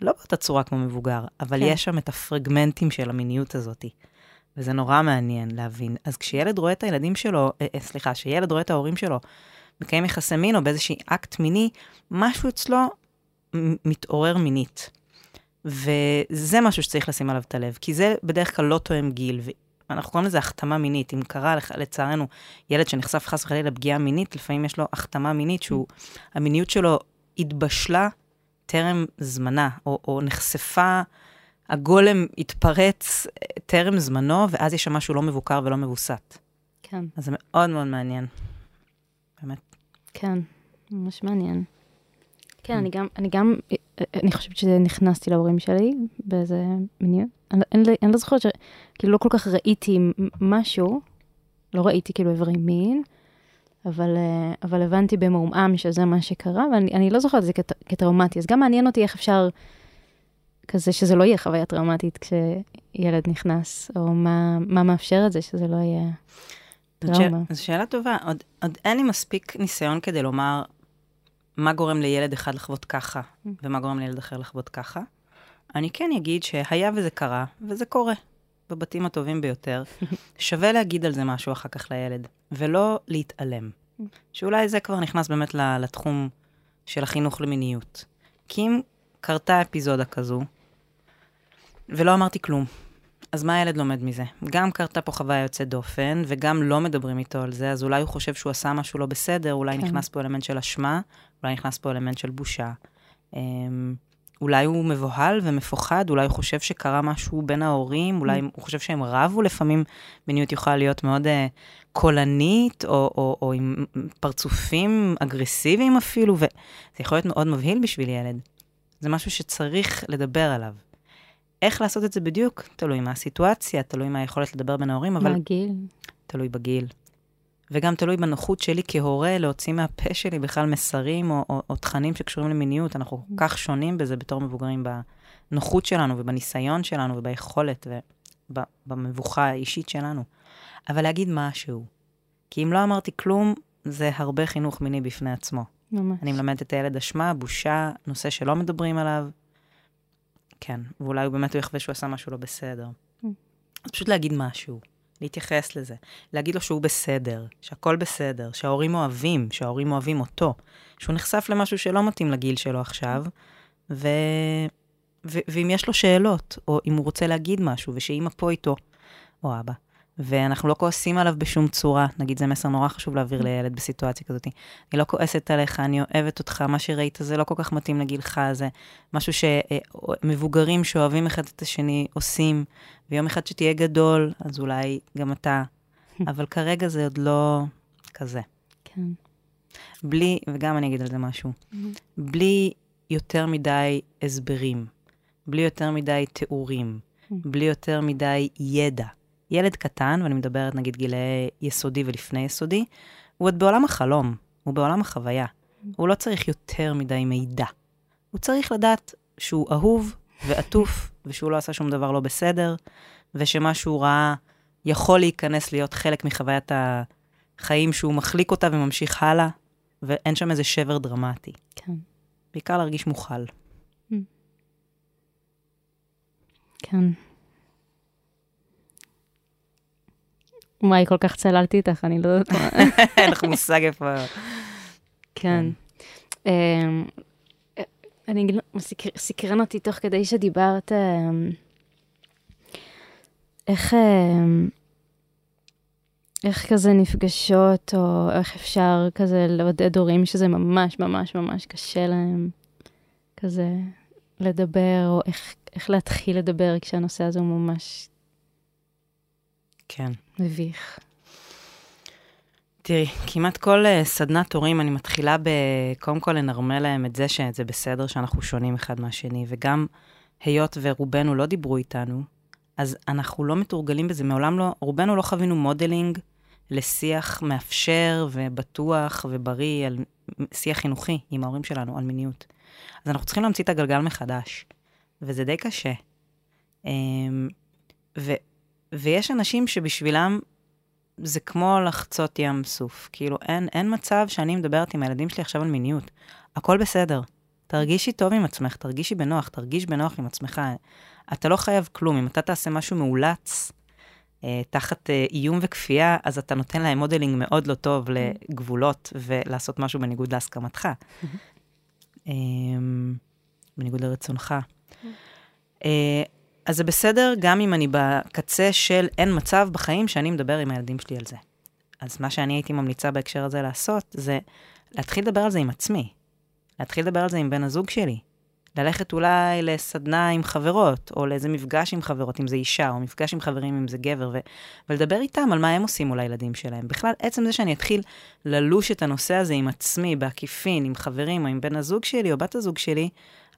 לא באותה צורה כמו מבוגר, אבל כן. יש שם את הפרגמנטים של המיניות הזאת. וזה נורא מעניין להבין. אז כשילד רואה את הילדים שלו, אה, אה, סליחה, כשילד רואה את ההורים שלו מקיים יחסי מין או באיזשהי אקט מיני, משהו אצלו מתעורר מינית. וזה משהו שצריך לשים עליו את הלב, כי זה בדרך כלל לא תואם גיל, ואנחנו קוראים לזה החתמה מינית. אם קרה, לצערנו, ילד שנחשף חס וחלילה לפגיעה מינית, לפעמים יש לו החתמה מינית, שהוא, המיניות שלו התבשלה טרם זמנה, או, או נחשפה, הגולם התפרץ אה, טרם זמנו, ואז יש שם משהו לא מבוקר ולא מבוסת. כן, אז זה מאוד מאוד מעניין. באמת. כן, ממש מעניין. כן, אני גם, אני גם, אני חושבת שנכנסתי להורים שלי באיזה מיניות. אני, לא- אני לא זוכרת ש... כאילו, לא כל כך ראיתי משהו, לא ראיתי כאילו איברי מין, אבל, אה, אבל הבנתי במעומעם שזה מה שקרה, ואני אני לא זוכרת את זה כט, כטראומטי. אז גם מעניין אותי איך אפשר, כזה שזה לא יהיה חוויה טראומטית כשילד נכנס, או מה, מה מאפשר את זה שזה לא יהיה טראומה. זו שאלה טובה. עוד, עוד אין לי מספיק ניסיון כדי לומר מה גורם לילד אחד לחוות ככה, ומה גורם לילד אחר לחוות ככה. אני כן אגיד שהיה וזה קרה, וזה קורה, בבתים הטובים ביותר, שווה להגיד על זה משהו אחר כך לילד, ולא להתעלם. שאולי זה כבר נכנס באמת לתחום של החינוך למיניות. כי אם קרתה אפיזודה כזו, ולא אמרתי כלום, אז מה הילד לומד מזה? גם קרתה פה חוויה יוצאת דופן, וגם לא מדברים איתו על זה, אז אולי הוא חושב שהוא עשה משהו לא בסדר, אולי כן. נכנס פה אלמנט של אשמה, אולי נכנס פה אלמנט של בושה. אמ, אולי הוא מבוהל ומפוחד, אולי הוא חושב שקרה משהו בין ההורים, אולי הוא חושב שהם רבו, לפעמים מיניות יכולה להיות מאוד uh, קולנית, או, או, או עם פרצופים אגרסיביים אפילו, וזה יכול להיות מאוד מבהיל בשביל ילד. זה משהו שצריך לדבר עליו. איך לעשות את זה בדיוק? תלוי מה הסיטואציה, תלוי מה היכולת לדבר בין ההורים, אבל מה הגיל? תלוי בגיל. וגם תלוי בנוחות שלי כהורה להוציא מהפה שלי בכלל מסרים או, או, או תכנים שקשורים למיניות. אנחנו כל כך שונים בזה בתור מבוגרים, בנוחות שלנו ובניסיון שלנו וביכולת ובמבוכה האישית שלנו. אבל להגיד משהו. כי אם לא אמרתי כלום, זה הרבה חינוך מיני בפני עצמו. ממש. אני מלמדת את הילד אשמה, בושה, נושא שלא מדברים עליו. כן, ואולי הוא באמת יחווה שהוא עשה משהו לא בסדר. Mm. אז פשוט להגיד משהו, להתייחס לזה, להגיד לו שהוא בסדר, שהכל בסדר, שההורים אוהבים, שההורים אוהבים אותו, שהוא נחשף למשהו שלא מתאים לגיל שלו עכשיו, ו... ו... ואם יש לו שאלות, או אם הוא רוצה להגיד משהו, ושאימא פה איתו, או אבא, ואנחנו לא כועסים עליו בשום צורה, נגיד זה מסר נורא חשוב להעביר לילד בסיטואציה כזאת. אני לא כועסת עליך, אני אוהבת אותך, מה שראית זה לא כל כך מתאים לגילך, זה משהו שמבוגרים שאוהבים אחד את השני עושים, ויום אחד שתהיה גדול, אז אולי גם אתה, אבל כרגע זה עוד לא כזה. כן. בלי, וגם אני אגיד על זה משהו, בלי יותר מדי הסברים, בלי יותר מדי תיאורים, בלי יותר מדי ידע. ילד קטן, ואני מדברת נגיד גילאי יסודי ולפני יסודי, הוא עוד בעולם החלום, הוא בעולם החוויה. הוא לא צריך יותר מדי מידע. הוא צריך לדעת שהוא אהוב ועטוף, ושהוא לא עשה שום דבר לא בסדר, ושמה שהוא ראה יכול להיכנס להיות חלק מחוויית החיים שהוא מחליק אותה וממשיך הלאה, ואין שם איזה שבר דרמטי. כן. בעיקר להרגיש מוכל. כן. וואי, כל כך צללתי איתך, אני לא יודעת מה. אין לך מושג איפה... כן. אמ, אני אגיד, סקר- סקרן אותי תוך כדי שדיברת, אמ, איך, אמ, איך כזה נפגשות, או איך אפשר כזה לעודד הורים שזה ממש ממש ממש קשה להם, כזה לדבר, או איך, איך להתחיל לדבר כשהנושא הזה הוא ממש כן. מביך. תראי, כמעט כל uh, סדנת הורים, אני מתחילה ב... קודם כל לנרמל להם את זה שזה בסדר שאנחנו שונים אחד מהשני, וגם היות ורובנו לא דיברו איתנו, אז אנחנו לא מתורגלים בזה, מעולם לא, רובנו לא חווינו modeling לשיח מאפשר ובטוח ובריא, על שיח חינוכי עם ההורים שלנו, על מיניות. אז אנחנו צריכים להמציא את הגלגל מחדש, וזה די קשה. אמ, ו, ויש אנשים שבשבילם זה כמו לחצות ים סוף. כאילו, אין, אין מצב שאני מדברת עם הילדים שלי עכשיו על מיניות. הכל בסדר. תרגישי טוב עם עצמך, תרגישי בנוח, תרגיש בנוח עם עצמך. אתה לא חייב כלום. אם אתה תעשה משהו מאולץ, אה, תחת אה, איום וכפייה, אז אתה נותן להם modeling מאוד לא טוב לגבולות ולעשות משהו בניגוד להסכמתך. אה, בניגוד לרצונך. אה, אז זה בסדר גם אם אני בקצה של אין מצב בחיים שאני מדבר עם הילדים שלי על זה. אז מה שאני הייתי ממליצה בהקשר הזה לעשות, זה להתחיל לדבר על זה עם עצמי. להתחיל לדבר על זה עם בן הזוג שלי. ללכת אולי לסדנה עם חברות, או לאיזה מפגש עם חברות, אם זה אישה, או מפגש עם חברים, אם זה גבר, ו- ולדבר איתם על מה הם עושים מול הילדים שלהם. בכלל, עצם זה שאני אתחיל ללוש את הנושא הזה עם עצמי, בעקיפין, עם חברים, או עם בן הזוג שלי, או בת הזוג שלי,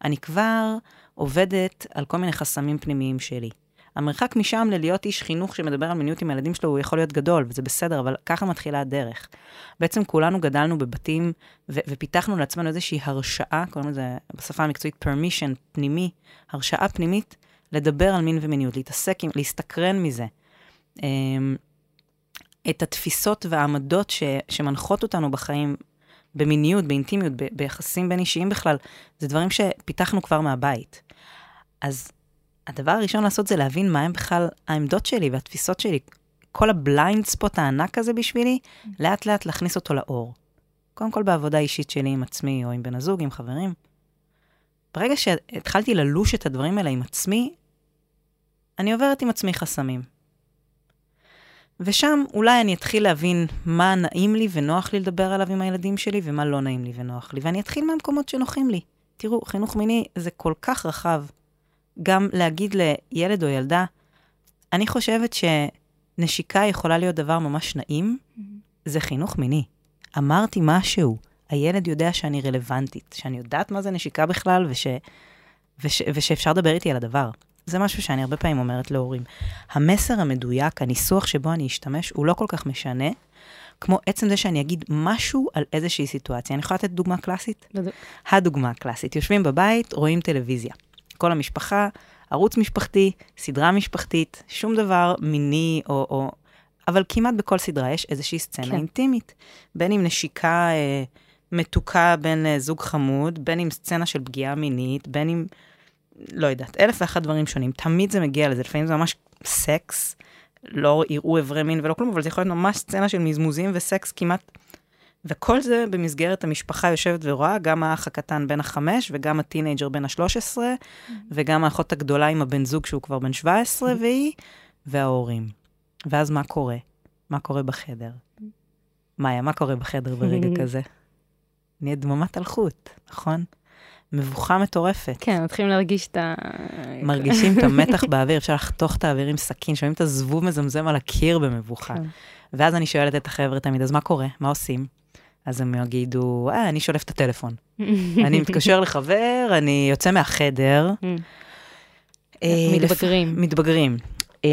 אני כבר עובדת על כל מיני חסמים פנימיים שלי. המרחק משם ללהיות איש חינוך שמדבר על מיניות עם הילדים שלו, הוא יכול להיות גדול, וזה בסדר, אבל ככה מתחילה הדרך. בעצם כולנו גדלנו בבתים ו- ופיתחנו לעצמנו איזושהי הרשאה, קוראים לזה בשפה המקצועית permission פנימי, הרשאה פנימית לדבר על מין ומיניות, להתעסק עם, להסתקרן מזה. אמ, את התפיסות והעמדות ש- שמנחות אותנו בחיים במיניות, באינטימיות, ביחסים בין אישיים בכלל, זה דברים שפיתחנו כבר מהבית. אז הדבר הראשון לעשות זה להבין מה הם בכלל העמדות שלי והתפיסות שלי. כל ה blind spot הענק הזה בשבילי, לאט לאט להכניס אותו לאור. קודם כל בעבודה אישית שלי עם עצמי, או עם בן הזוג, עם חברים. ברגע שהתחלתי ללוש את הדברים האלה עם עצמי, אני עוברת עם עצמי חסמים. ושם אולי אני אתחיל להבין מה נעים לי ונוח לי לדבר עליו עם הילדים שלי, ומה לא נעים לי ונוח לי. ואני אתחיל מהמקומות שנוחים לי. תראו, חינוך מיני זה כל כך רחב. גם להגיד לילד או ילדה, אני חושבת שנשיקה יכולה להיות דבר ממש נעים, זה חינוך מיני. אמרתי משהו, הילד יודע שאני רלוונטית, שאני יודעת מה זה נשיקה בכלל, וש, וש, ושאפשר לדבר איתי על הדבר. זה משהו שאני הרבה פעמים אומרת להורים. המסר המדויק, הניסוח שבו אני אשתמש, הוא לא כל כך משנה, כמו עצם זה שאני אגיד משהו על איזושהי סיטואציה. אני יכולה לתת דוגמה קלאסית? בדיוק. הדוגמה הקלאסית. יושבים בבית, רואים טלוויזיה. כל המשפחה, ערוץ משפחתי, סדרה משפחתית, שום דבר מיני או... או אבל כמעט בכל סדרה יש איזושהי סצנה כן. אינטימית. בין אם נשיקה אה, מתוקה בין אה, זוג חמוד, בין אם סצנה של פגיעה מינית, בין אם, לא יודעת, אלף ואחת דברים שונים. תמיד זה מגיע לזה, לפעמים זה ממש סקס, לא יראו אברי מין ולא כלום, אבל זה יכול להיות ממש סצנה של מזמוזים וסקס כמעט. וכל זה במסגרת המשפחה יושבת ורואה, גם האח הקטן בן החמש, וגם הטינג'ר בן השלוש עשרה, וגם האחות הגדולה עם הבן זוג שהוא כבר בן 17, והיא, וההורים. ואז מה קורה? מה קורה בחדר? מאיה, מה קורה בחדר ברגע כזה? נהיה דממת אלחוט, נכון? מבוכה מטורפת. כן, מתחילים להרגיש את ה... מרגישים את המתח באוויר, אפשר לחתוך את האוויר עם סכין, שומעים את הזבוב מזמזם על הקיר במבוכה. כן. ואז אני שואלת את החבר'ה תמיד, אז מה קורה? מה עושים? אז הם יגידו, אה, אני שולף את הטלפון. אני מתקשר לחבר, אני יוצא מהחדר. אה, מתבגרים. מתבגרים. אה,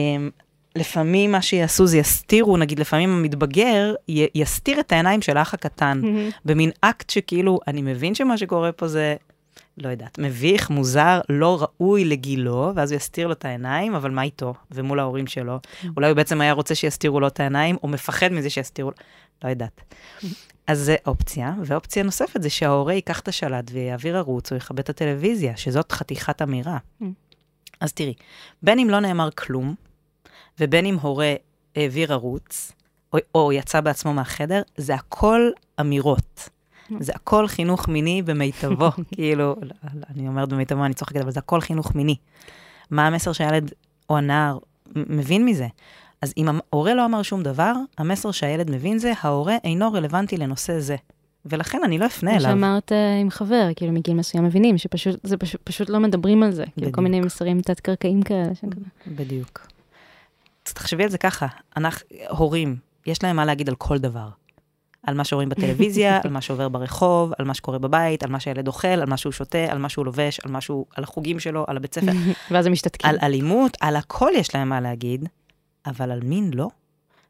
לפעמים מה שיעשו זה יסתירו, נגיד לפעמים המתבגר י- יסתיר את העיניים של האח הקטן, במין אקט שכאילו, אני מבין שמה שקורה פה זה, לא יודעת, מביך, מוזר, לא ראוי לגילו, ואז הוא יסתיר לו את העיניים, אבל מה איתו? ומול ההורים שלו. אולי הוא בעצם היה רוצה שיסתירו לו את העיניים, או מפחד מזה שיסתירו לו, לא יודעת. אז זה אופציה, ואופציה נוספת זה שההורה ייקח את השלט ויעביר ערוץ או יכבה את הטלוויזיה, שזאת חתיכת אמירה. Mm. אז תראי, בין אם לא נאמר כלום, ובין אם הורה העביר ערוץ, או, או יצא בעצמו מהחדר, זה הכל אמירות. זה הכל חינוך מיני במיטבו, כאילו, לא, לא, אני אומרת במיטבו, אני צוחקת, אבל זה הכל חינוך מיני. מה המסר שהילד או הנער מבין מזה? אז אם ההורה לא אמר שום דבר, המסר שהילד מבין זה, ההורה אינו רלוונטי לנושא זה. ולכן אני לא אפנה כמו אליו. שאמרת אה, עם חבר, כאילו מגיל מסוים מבינים שפשוט, זה פשוט, פשוט לא מדברים על זה. כאילו כל בדיוק. מיני מסרים תת-קרקעיים כאלה. בדיוק. אז תחשבי על זה ככה, אנחנו, הורים, יש להם מה להגיד על כל דבר. על מה שרואים בטלוויזיה, על מה שעובר ברחוב, על מה שקורה בבית, על מה שהילד אוכל, על מה שהוא שותה, על מה שהוא לובש, על מה שהוא, על החוגים שלו, על הבית ספר, ואז הם משתתקים. על אלימות, על הכל יש להם מה להגיד, אבל על מין לא.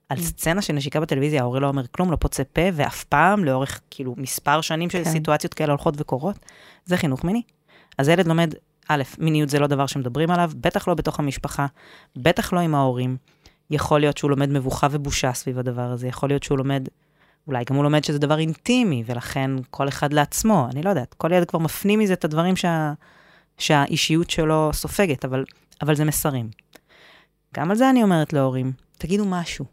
על סצנה של נשיקה בטלוויזיה, ההורה לא אומר כלום, לא פוצה פה, ואף פעם, לאורך כאילו מספר שנים של כן. סיטואציות כאלה הולכות וקורות, זה חינוך מיני. אז הילד לומד, א', מיניות זה לא דבר שמדברים עליו, בטח לא בתוך המשפחה, בטח לא עם ההורים. יכול להיות שהוא לומד מבוכה ובושה סביב הדבר הזה, יכול להיות שהוא לומד, אולי גם הוא לומד שזה דבר אינטימי, ולכן כל אחד לעצמו, אני לא יודעת, כל ילד כבר מפנים מזה את הדברים שה, שהאישיות שלו סופגת, אבל, אבל זה מסרים. גם על זה אני אומרת להורים, תגידו משהו.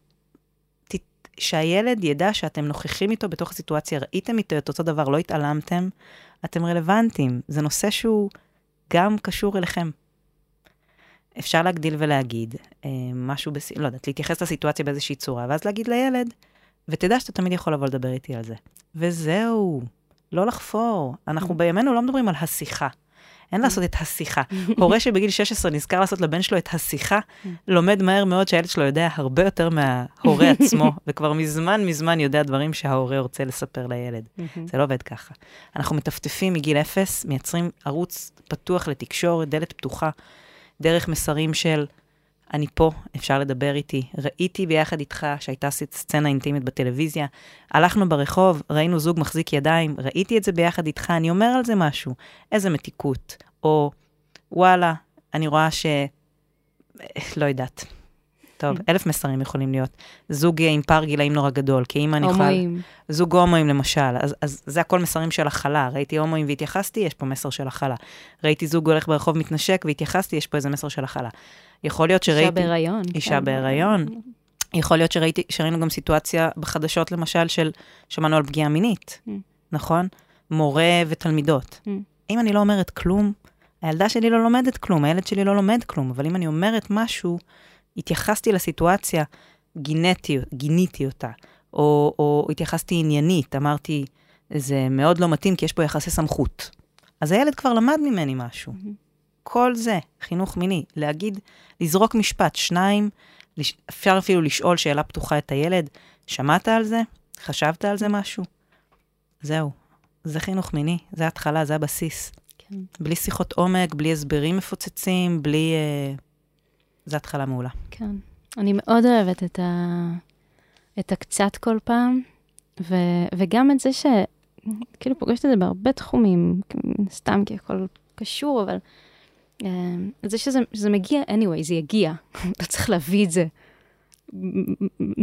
ת, שהילד ידע שאתם נוכחים איתו בתוך הסיטואציה, ראיתם איתו את אותו דבר, לא התעלמתם, אתם רלוונטיים. זה נושא שהוא גם קשור אליכם. אפשר להגדיל ולהגיד אה, משהו, בס... לא יודעת, להתייחס לסיטואציה באיזושהי צורה, ואז להגיד לילד, ותדע שאתה תמיד יכול לבוא לדבר איתי על זה. וזהו, לא לחפור. אנחנו בימינו לא מדברים על השיחה. אין לעשות את השיחה. הורה שבגיל 16 נזכר לעשות לבן שלו את השיחה, לומד מהר מאוד שהילד שלו יודע הרבה יותר מההורה עצמו, וכבר מזמן מזמן יודע דברים שההורה רוצה לספר לילד. זה לא עובד ככה. אנחנו מטפטפים מגיל אפס, מייצרים ערוץ פתוח לתקשורת, דלת פתוחה, דרך מסרים של אני פה, אפשר לדבר איתי. ראיתי ביחד איתך שהייתה סצנה אינטימית בטלוויזיה, הלכנו ברחוב, ראינו זוג מחזיק ידיים, ראיתי את זה ביחד איתך, אני אומר על זה משהו. איזה מתיקות. או וואלה, אני רואה ש... לא יודעת. טוב, אלף מסרים יכולים להיות. זוג עם פער גילאים נורא גדול, כי אם אני יכולה... הומואים. זוג הומואים למשל, אז, אז זה הכל מסרים של הכלה. ראיתי הומואים והתייחסתי, יש פה מסר של הכלה. ראיתי זוג הולך ברחוב מתנשק והתייחסתי, יש פה איזה מסר של הכלה. יכול להיות שראיתי... אישה בהיריון. אישה כן. בהיריון. יכול להיות שראיתי, שראינו גם סיטואציה בחדשות, למשל, של, שמענו על פגיעה מינית, Mm. נכון? מורה ותלמידות. Mm. אם אני לא אומרת כלום, הילדה שלי לא לומדת כלום, הילד שלי לא לומד כלום, אבל אם אני אומרת משהו, התייחסתי לסיטואציה, גיניתי, גיניתי אותה, או, או התייחסתי עניינית, אמרתי, זה מאוד לא מתאים כי יש פה יחסי סמכות. אז הילד כבר למד ממני משהו. כל זה, חינוך מיני, להגיד, לזרוק משפט, שניים, לש... אפשר אפילו לשאול שאלה פתוחה את הילד, שמעת על זה? חשבת על זה משהו? זהו, זה חינוך מיני, זה ההתחלה, זה הבסיס. כן. בלי שיחות עומק, בלי הסברים מפוצצים, בלי... אה... זו התחלה מעולה. כן. אני מאוד אוהבת את, ה... את הקצת כל פעם, ו... וגם את זה ש... כאילו פוגשת את זה בהרבה תחומים, סתם כי הכל קשור, אבל את זה שזה, שזה מגיע, anyway, זה יגיע. אתה צריך להביא את זה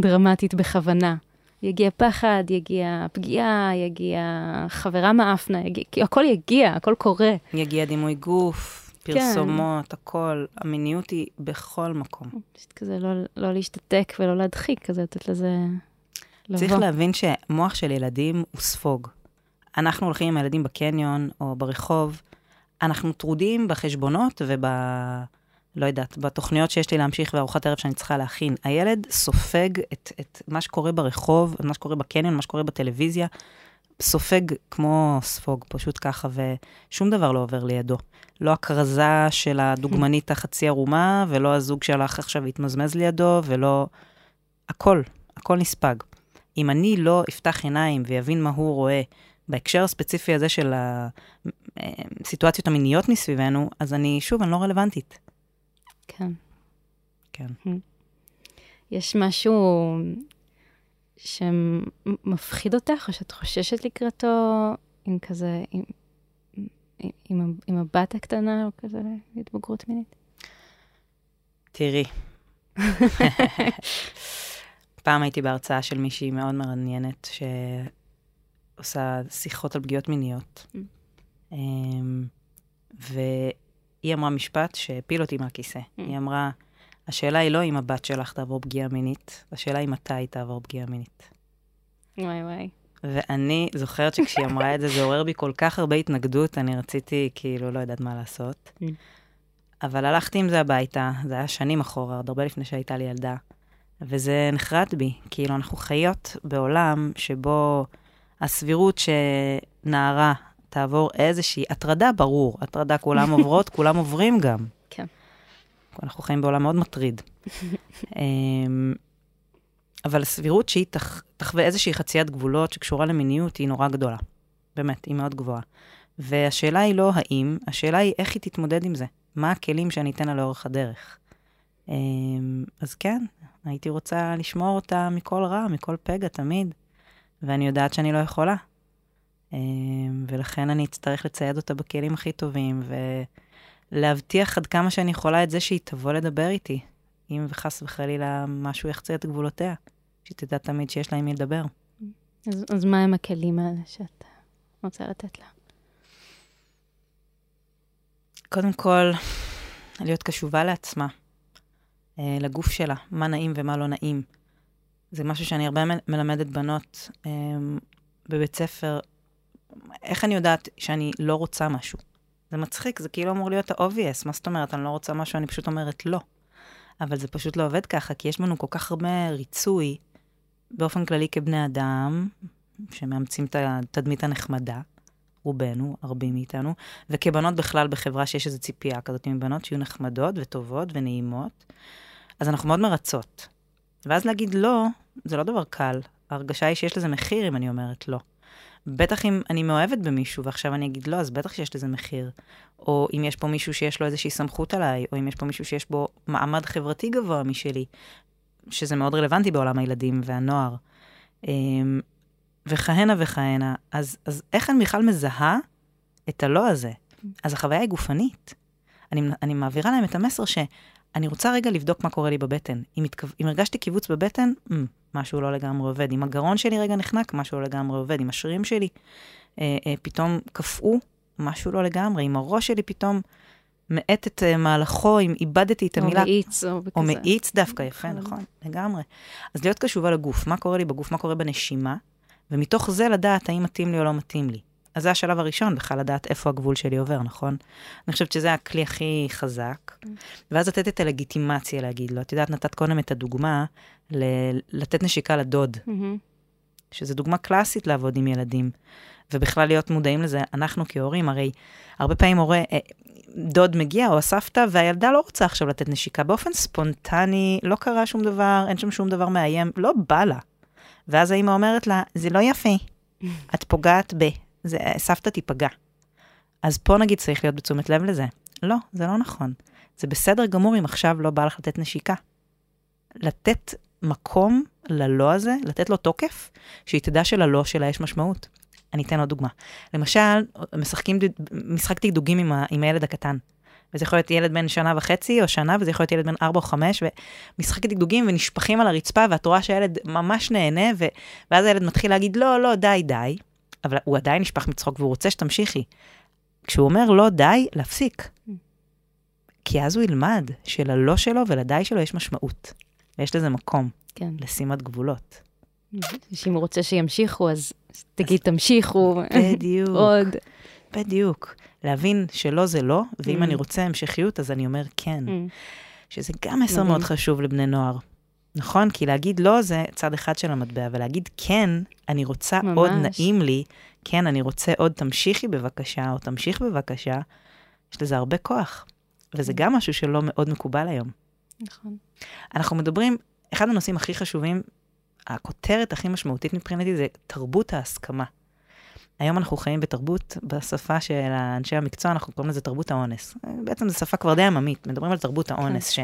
דרמטית בכוונה. יגיע פחד, יגיע פגיעה, יגיע חברה מאפנה, יגיע, הכל יגיע, הכל קורה. יגיע דימוי גוף, פרסומות, כן. הכל. המיניות היא בכל מקום. פשוט כזה לא, לא להשתתק ולא להדחיק, כזה לתת לזה לבוא. צריך להבין שמוח של ילדים הוא ספוג. אנחנו הולכים עם הילדים בקניון או ברחוב, אנחנו טרודים בחשבונות וב... לא יודעת, בתוכניות שיש לי להמשיך וארוחת ערב שאני צריכה להכין. הילד סופג את, את מה שקורה ברחוב, מה שקורה בקניון, מה שקורה בטלוויזיה, סופג כמו ספוג, פשוט ככה, ושום דבר לא עובר לידו. לא הכרזה של הדוגמנית החצי ערומה, ולא הזוג שהלך עכשיו והתמזמז לידו, ולא... הכל, הכל נספג. אם אני לא אפתח עיניים ויבין מה הוא רואה בהקשר הספציפי הזה של הסיטואציות המיניות מסביבנו, אז אני, שוב, אני לא רלוונטית. כן. כן. יש משהו שמפחיד אותך, או שאת חוששת לקראתו, עם כזה, עם, עם, עם, עם הבת הקטנה, או כזה, להתבגרות מינית? תראי. פעם הייתי בהרצאה של מישהי מאוד מעניינת, שעושה שיחות על פגיעות מיניות. Mm. והיא אמרה משפט שהפיל אותי מהכיסא. Mm. היא אמרה, השאלה היא לא אם הבת שלך תעבור פגיעה מינית, השאלה היא מתי היא תעבור פגיעה מינית. וואי וואי. ואני זוכרת שכשהיא אמרה את זה, זה עורר בי כל כך הרבה התנגדות, אני רציתי, כאילו, לא יודעת מה לעשות. Mm. אבל הלכתי עם זה הביתה, זה היה שנים אחורה, עוד הרבה לפני שהייתה לי ילדה, וזה נחרט בי. כאילו, אנחנו חיות בעולם שבו הסבירות שנערה תעבור איזושהי הטרדה, ברור, הטרדה כולם עוברות, כולם עוברים גם. אנחנו חיים בעולם מאוד מטריד. אבל הסבירות שהיא תח, תחווה איזושהי חציית גבולות שקשורה למיניות היא נורא גדולה. באמת, היא מאוד גבוהה. והשאלה היא לא האם, השאלה היא איך היא תתמודד עם זה. מה הכלים שאני אתן לה לאורך הדרך. אמ, אז כן, הייתי רוצה לשמור אותה מכל רע, מכל פגע, תמיד, ואני יודעת שאני לא יכולה. אמ, ולכן אני אצטרך לצייד אותה בכלים הכי טובים, ולהבטיח עד כמה שאני יכולה את זה שהיא תבוא לדבר איתי, אם וחס וחלילה משהו יחצה את גבולותיה, שהיא תדע תמיד שיש לה עם מי לדבר. אז, אז מה הם הכלים האלה שאת רוצה לתת לה? קודם כל, להיות קשובה לעצמה, אה, לגוף שלה, מה נעים ומה לא נעים. זה משהו שאני הרבה מלמדת בנות אה, בבית ספר, איך אני יודעת שאני לא רוצה משהו? זה מצחיק, זה כאילו אמור להיות ה-obvious, מה זאת אומרת? אני לא רוצה משהו, אני פשוט אומרת לא. אבל זה פשוט לא עובד ככה, כי יש לנו כל כך הרבה ריצוי באופן כללי כבני אדם, שמאמצים את התדמית הנחמדה, רובנו, רבים מאיתנו, וכבנות בכלל בחברה שיש איזו ציפייה כזאת מבנות שיהיו נחמדות וטובות ונעימות, אז אנחנו מאוד מרצות. ואז להגיד לא, זה לא דבר קל. ההרגשה היא שיש לזה מחיר אם אני אומרת לא. בטח אם אני מאוהבת במישהו ועכשיו אני אגיד לא, אז בטח שיש לזה מחיר. או אם יש פה מישהו שיש לו איזושהי סמכות עליי, או אם יש פה מישהו שיש בו מעמד חברתי גבוה משלי, שזה מאוד רלוונטי בעולם הילדים והנוער. אמ, וכהנה וכהנה. אז, אז איך אני בכלל מזהה את הלא הזה? אז החוויה היא גופנית. אני, אני מעבירה להם את המסר שאני רוצה רגע לבדוק מה קורה לי בבטן. אם, התכו... אם הרגשתי קיבוץ בבטן, mm, משהו לא לגמרי עובד. אם הגרון שלי רגע נחנק, משהו לא לגמרי עובד. אם השרירים שלי אה, אה, פתאום קפאו, משהו לא לגמרי. אם הראש שלי פתאום מאט את uh, מהלכו, אם איבדתי את המילה... או מאיץ, או כזה. או מאיץ דווקא, יפה, נכון, לגמרי. אז להיות קשובה לגוף, מה קורה לי בגוף, מה קורה בנשימה, ומתוך זה לדעת האם מתאים לי או לא מתאים לי. אז זה השלב הראשון, בכלל לדעת איפה הגבול שלי עובר, נכון? אני חושבת שזה הכלי הכי חזק. ואז לתת את הלגיטימציה להגיד לו. את יודעת, נתת קודם את הדוגמה ל- לתת נשיקה לדוד, שזו דוגמה קלאסית לעבוד עם ילדים, ובכלל להיות מודעים לזה. אנחנו כהורים, הרי הרבה פעמים הורה, אה, דוד מגיע או הסבתא, והילדה לא רוצה עכשיו לתת נשיקה. באופן ספונטני, לא קרה שום דבר, אין שם שום דבר מאיים, לא בא לה. ואז האמא אומרת לה, זה לא יפה, את פוגעת ב... זה, סבתא תיפגע. אז פה נגיד צריך להיות בתשומת לב לזה. לא, זה לא נכון. זה בסדר גמור אם עכשיו לא בא לך לתת נשיקה. לתת מקום ללא הזה, לתת לו תוקף, שהיא תדע שללא שלה יש משמעות. אני אתן עוד דוגמה. למשל, משחקים משחק דגדוגים עם, ה, עם הילד הקטן. וזה יכול להיות ילד בן שנה וחצי או שנה, וזה יכול להיות ילד בן ארבע או חמש, ומשחק דגדוגים ונשפכים על הרצפה, ואת רואה שהילד ממש נהנה, ו... ואז הילד מתחיל להגיד, לא, לא, די, די, אבל הוא עדיין נשפך מצחוק והוא רוצה שתמשיכי. כשהוא אומר לא, די, להפסיק. כי אז הוא ילמד שללא שלו ולדי שלו יש משמעות, ויש לזה מקום, כן. לשימת גבולות. שאם הוא רוצה שימשיכו, אז תגיד, תמשיכו. בדיוק. עוד. בדיוק. להבין שלא זה לא, ואם Mm. אני רוצה המשכיות, אז אני אומר כן. Mm. שזה גם מסר מדהים. מאוד חשוב לבני נוער. נכון? כי להגיד לא זה צד אחד של המטבע, ולהגיד כן, אני רוצה ממש. עוד נעים לי, כן, אני רוצה עוד תמשיכי בבקשה, או תמשיך בבקשה, יש לזה הרבה כוח. וזה גם משהו שלא מאוד מקובל היום. נכון. אנחנו מדברים, אחד הנושאים הכי חשובים, הכותרת הכי משמעותית מבחינתי זה תרבות ההסכמה. היום אנחנו חיים בתרבות, בשפה של אנשי המקצוע, אנחנו קוראים לזה תרבות האונס. בעצם זו שפה כבר די עממית, מדברים על תרבות האונס, ש,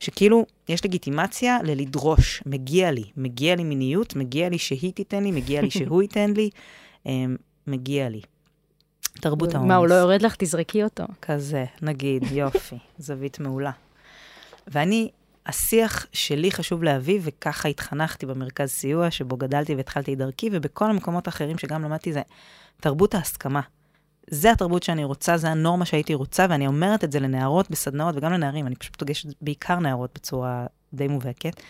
שכאילו יש לגיטימציה ללדרוש, מגיע לי, מגיע לי מיניות, מגיע לי שהיא תיתן לי, מגיע לי שהוא ייתן לי, אמ, מגיע לי. תרבות האונס. מה, הוא לא יורד לך? תזרקי אותו. כזה, נגיד, יופי, זווית מעולה. ואני, השיח שלי חשוב להביא, וככה התחנכתי במרכז סיוע, שבו גדלתי והתחלתי את דרכי, ובכל המקומות האחרים שגם למדתי, זה תרבות ההסכמה. זה התרבות שאני רוצה, זה הנורמה שהייתי רוצה, ואני אומרת את זה לנערות בסדנאות וגם לנערים, אני פשוט פוגשת בעיקר נערות בצורה די מובהקת,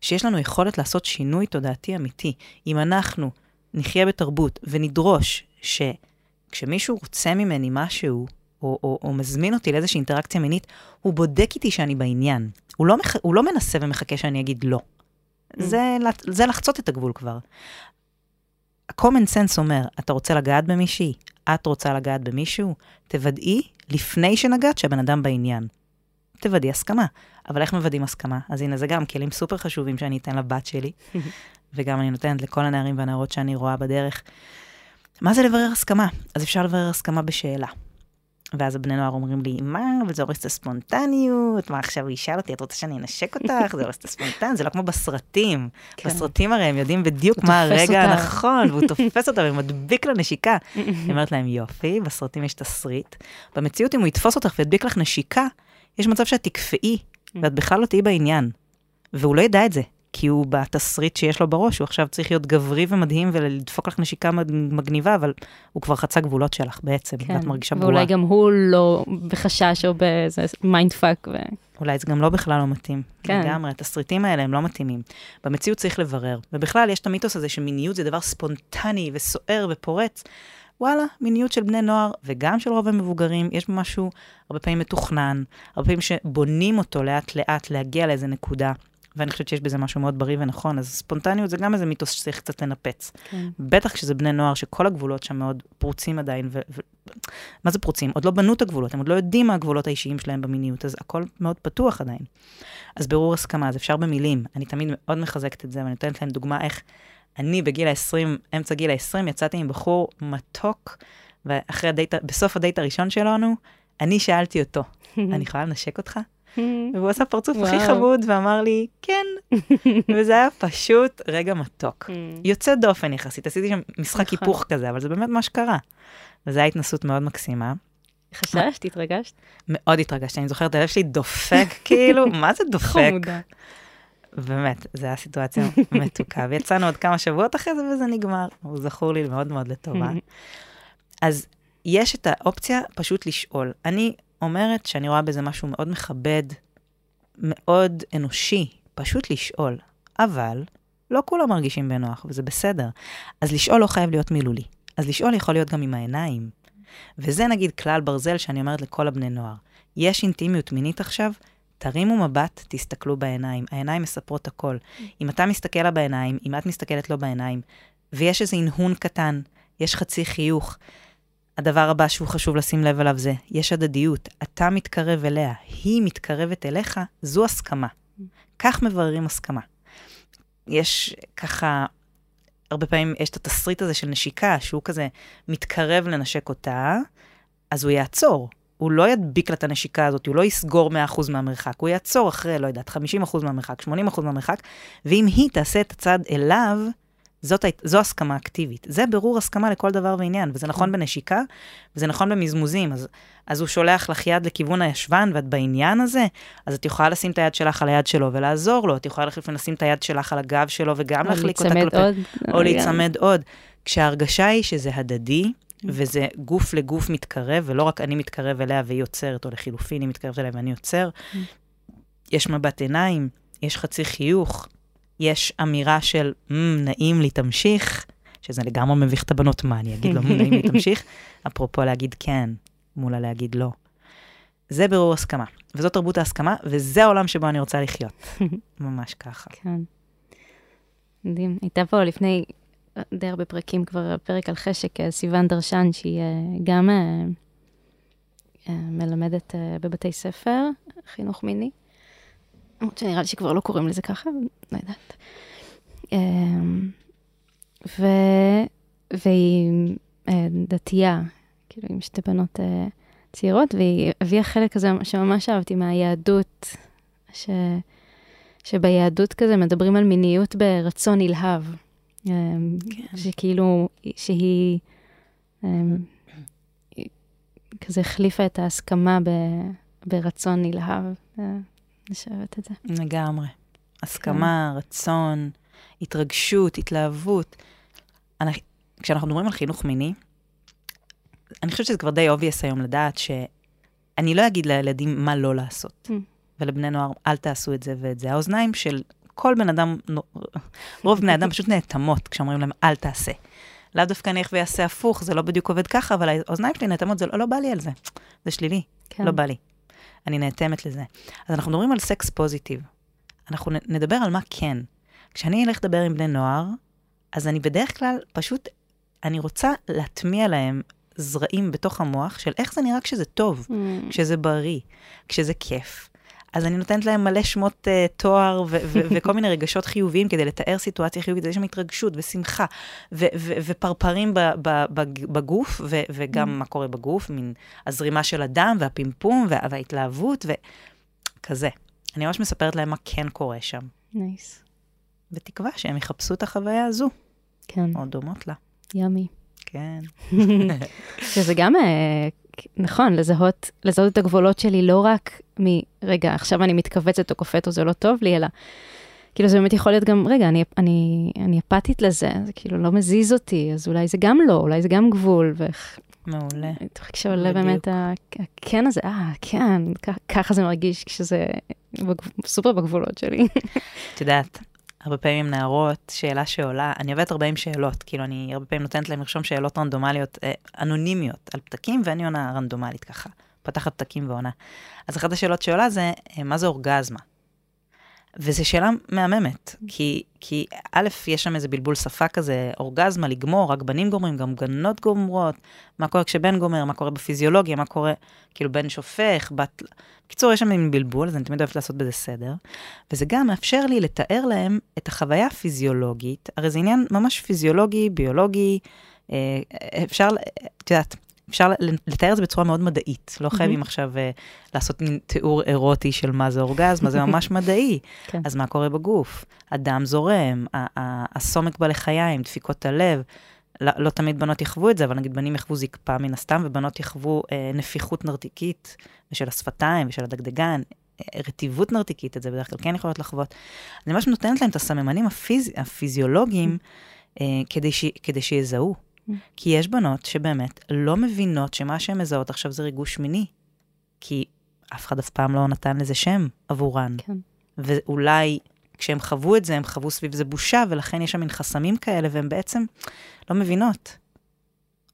שיש לנו יכולת לעשות שינוי תודעתי אמיתי. אם אנחנו נחיה בתרבות ונדרוש שכשמישהו רוצה ממני משהו, או, או, או מזמין אותי לאיזושהי אינטראקציה מינית, הוא בודק איתי שאני בעניין. הוא לא, מח... הוא לא מנסה ומחכה שאני אגיד לא. זה, זה לחצות את הגבול כבר. ה-common sense אומר, אתה רוצה לגעת במישהי, את רוצה לגעת במישהו, תוודאי לפני שנגעת שהבן אדם בעניין. תוודאי הסכמה. אבל איך מוודאים הסכמה? אז הנה, זה גם כלים סופר חשובים שאני אתן לבת שלי, וגם אני נותנת לכל הנערים והנערות שאני רואה בדרך. מה זה לברר הסכמה? אז אפשר לברר הסכמה בשאלה. ואז הבני נוער אומרים לי, מה, אבל זה הורס את הספונטניות, מה עכשיו הוא ישאל אותי, את רוצה שאני אנשק אותך? זה הורס את הספונטניות, זה לא כמו בסרטים. כן. בסרטים הרי הם יודעים בדיוק מה הרגע אותה. הנכון, והוא תופס אותה ומדביק לה נשיקה. היא אומרת להם, יופי, בסרטים יש תסריט. במציאות, אם הוא יתפוס אותך וידביק לך נשיקה, יש מצב שאת תקפאי, ואת בכלל לא תהיי בעניין. והוא לא ידע את זה, כי הוא בתסריט שיש לו בראש, הוא עכשיו צריך להיות גברי ומדהים ולדפוק לך נשיקה מגניבה, אבל הוא כבר חצה גבולות שלך בעצם, כן. ואת מרגישה בועה. ואולי גם הוא לא בחשש או באיזה mind fuck. ו... אולי זה גם לא בכלל לא מתאים. כן. לגמרי, התסריטים האלה הם לא מתאימים. במציאות צריך לברר. ובכלל, יש את המיתוס הזה שמיניות זה דבר ספונטני וסוער ופורץ. וואלה, מיניות של בני נוער, וגם של רוב המבוגרים, יש משהו הרבה פעמים מתוכנן, הרבה פעמים שבונים אותו לאט-לאט להגיע לאיזה נקודה. ואני חושבת שיש בזה משהו מאוד בריא ונכון, אז ספונטניות זה גם איזה מיתוס שצריך קצת לנפץ. כן. בטח כשזה בני נוער, שכל הגבולות שם מאוד פרוצים עדיין, ו... ו... מה זה פרוצים? עוד לא בנו את הגבולות, הם עוד לא יודעים מה הגבולות האישיים שלהם במיניות, אז הכל מאוד פתוח עדיין. אז ברור הסכמה, אז אפשר במילים. אני תמיד מאוד מחזקת את זה, ואני נותנת להם דוגמה איך אני בגיל ה-20, אמצע גיל ה-20, יצאתי עם בחור מתוק, ואחרי הדייט, בסוף הדייט הראשון שלנו, אני שאלתי אותו, אני יכולה לנשק אותך? והוא עשה פרצוף הכי. חמוד ואמר לי, כן. וזה היה פשוט רגע מתוק. יוצא דופן יחסית, עשיתי שם משחק נכון. היפוך כזה, אבל זה באמת מה שקרה. וזו הייתה התנסות מאוד מקסימה. חששת? התרגשת? מאוד התרגשתי, אני זוכרת, הלב שלי דופק, כאילו, מה זה דופק? חמודה. באמת, זו הייתה סיטואציה מתוקה. ויצאנו עוד כמה שבועות אחרי זה וזה נגמר. הוא זכור לי מאוד מאוד לטובה. אז יש את האופציה פשוט לשאול. אני אומרת שאני רואה בזה משהו מאוד מכבד, מאוד אנושי, פשוט לשאול. אבל לא כולם מרגישים בנוח, וזה בסדר. אז לשאול לא חייב להיות מילולי. אז לשאול יכול להיות גם עם העיניים. וזה נגיד כלל ברזל שאני אומרת לכל הבני נוער. יש אינטימיות מינית עכשיו, תרימו מבט, תסתכלו בעיניים. העיניים מספרות הכל. אם אתה מסתכל לה בעיניים, אם את מסתכלת לו בעיניים, ויש איזה הנהון קטן, יש חצי חיוך, הדבר הבא שהוא חשוב לשים לב אליו זה, יש הדדיות. אתה מתקרב אליה, היא מתקרבת אליך, זו הסכמה. כך מבררים הסכמה. יש ככה, הרבה פעמים יש את התסריט הזה של נשיקה, שהוא כזה מתקרב לנשק אותה, אז הוא יעצור. הוא לא ידביק לה את הנשיקה הזאת, הוא לא יסגור 100% מהמרחק, הוא יעצור אחרי, לא יודעת, 50% מהמרחק, 80% מהמרחק, ואם היא תעשה את הצעד אליו, זאת, זו הסכמה אקטיבית. זה ברור הסכמה לכל דבר ועניין, וזה נכון בנשיקה, וזה נכון במזמוזים. אז, אז הוא שולח לך יד לכיוון הישבן, ואת בעניין הזה, אז את יכולה לשים את היד שלך על היד שלו ולעזור לו, את יכולה לחליף לשים את היד שלך על הגב שלו וגם להחליק אותה להיצמד עוד. או להיצמד עוד. כשההרגשה היא שזה הדדי, וזה גוף לגוף מתקרב, ולא רק אני מתקרב אליה והיא עוצרת, או לחילופין, היא מתקרבת אליה ואני עוצר. יש מבט עיניים, יש חצי חיוך, יש אמירה של, "מ, נעים לי, תמשיך, שזה לגמרי מביך את הבנות, מה אני אגיד לו, "מ, נעים לי, תמשיך? אפרופו להגיד כן, מול הלהגיד לא. זה ברור הסכמה, וזאת תרבות ההסכמה, וזה העולם שבו אני רוצה לחיות. ממש ככה. כן. מדהים. הייתה פה לפני די הרבה פרקים כבר פרק על חשק, אה, סיוון דרשן, שהיא אה, גם אה, מלמדת בבתי ספר, חינוך מיני. למרות שנראה לי שכבר לא קוראים לזה ככה, לא יודעת. אה, ו... והיא אה, דתייה, כאילו עם שתי בנות אה, צעירות, והיא הביאה חלק כזה שממש אהבתי מהיהדות, ש... שביהדות כזה מדברים על מיניות ברצון נלהב. אמ, כן. שכאילו, שהיא אמ, כזה החליפה את ההסכמה ב- ברצון נלהב. אני שאוהבת את זה. לגמרי. הסכמה, רצון, התרגשות, התלהבות. אני, כשאנחנו מדברים על חינוך מיני, אני חושבת שזה כבר די obvious היום לדעת שאני לא אגיד לילדים מה לא לעשות. Mm. ולבני נוער, אל תעשו את זה ואת זה. האוזניים של כל בן אדם, רוב בני אדם פשוט נאטמות כשאומרים להם, אל תעשה. לאו דווקא אני איך ויעשה הפוך, זה לא בדיוק עובד ככה, אבל האוזניים שלי נאטמות, זה לא, לא בא לי על זה. זה שלילי. כן. לא בא לי. אני נאטמת לזה. אז אנחנו מדברים על סקס פוזיטיב. אנחנו נדבר על מה כן. כשאני אלך לדבר עם בני נוער, אז אני בדרך כלל פשוט, אני רוצה להטמיע להם זרעים בתוך המוח של איך זה נראה כשזה טוב, Mm, כשזה בריא, כשזה כיף. אז אני נותנת להם מלא שמות uh, תואר ו- ו- וכל מיני רגשות חיוביים כדי לתאר סיטואציה חיובית, יש שם התרגשות ושמחה ו- ו- ופרפרים ב- ב- ב- בגוף, ו- וגם mm. מה קורה בגוף, מין הזרימה של הדם והפימפום וה- וההתלהבות וכזה. אני ממש מספרת להם מה כן קורה שם. נייס. Nice. בתקווה שהם יחפשו את החוויה הזו. כן. או דומות לה. ימי. כן. שזה גם, אה, נכון, לזהות, לזהות את הגבולות שלי לא רק מרגע, עכשיו אני מתכווצת או קופאת או זה לא טוב לי, אלא כאילו זה באמת יכול להיות גם, רגע, אני, אני, אני אפתית לזה, זה כאילו לא מזיז אותי, אז אולי זה גם לא, אולי זה גם גבול. ואיך... מעולה. כשעולה באמת הכן הזה, אה, כן, ככה זה מרגיש כשזה סופר בגבולות שלי. את יודעת, הרבה פעמים נערות, שאלה שעולה, אני עובדת הרבה עם שאלות, כאילו אני הרבה פעמים נותנת להם לרשום שאלות רנדומליות, אה, אנונימיות על פתקים, ואני עונה רנדומלית ככה, פתחת פתקים ועונה. אז אחת השאלות שעולה זה, אה, מה זה אורגזמה? וזו שאלה מהממת, כי, כי א', יש שם איזה בלבול שפה כזה, אורגזמה, לגמור, רק בנים גומרים, גם גנות גומרות, מה קורה כשבן גומר, מה קורה בפיזיולוגיה, מה קורה, כאילו בן שופך, בת... בקיצור, יש שם מין בלבול, אז אני תמיד אוהבת לעשות בזה סדר. וזה גם מאפשר לי לתאר להם את החוויה הפיזיולוגית, הרי זה עניין ממש פיזיולוגי, ביולוגי, אה, אפשר, את יודעת, אפשר לתאר את זה בצורה מאוד מדעית. לא חייבים עכשיו uh, לעשות מין תיאור אירוטי של מה זה אורגזמה, זה ממש מדעי. כן. אז מה קורה בגוף? הדם זורם, הסומק בלחיים, דפיקות הלב. לא, לא תמיד בנות יחוו את זה, אבל נגיד בנים יחוו זקפה מן הסתם, ובנות יחוו אה, נפיחות נרתיקית, ושל השפתיים ושל הדגדגן, אה, רטיבות נרתיקית, את זה בדרך כלל כן יכולות לחוות. אני ממש נותנת להם את הסממנים הפיז, הפיזיולוגיים, אה, כדי, ש, כדי שיזהו. כי יש בנות שבאמת לא מבינות שמה שהן מזהות עכשיו זה ריגוש מיני. כי אף אחד אף פעם לא נתן לזה שם עבורן. כן. ואולי כשהם חוו את זה, הם חוו סביב זה בושה, ולכן יש שם מין חסמים כאלה, והן בעצם לא מבינות.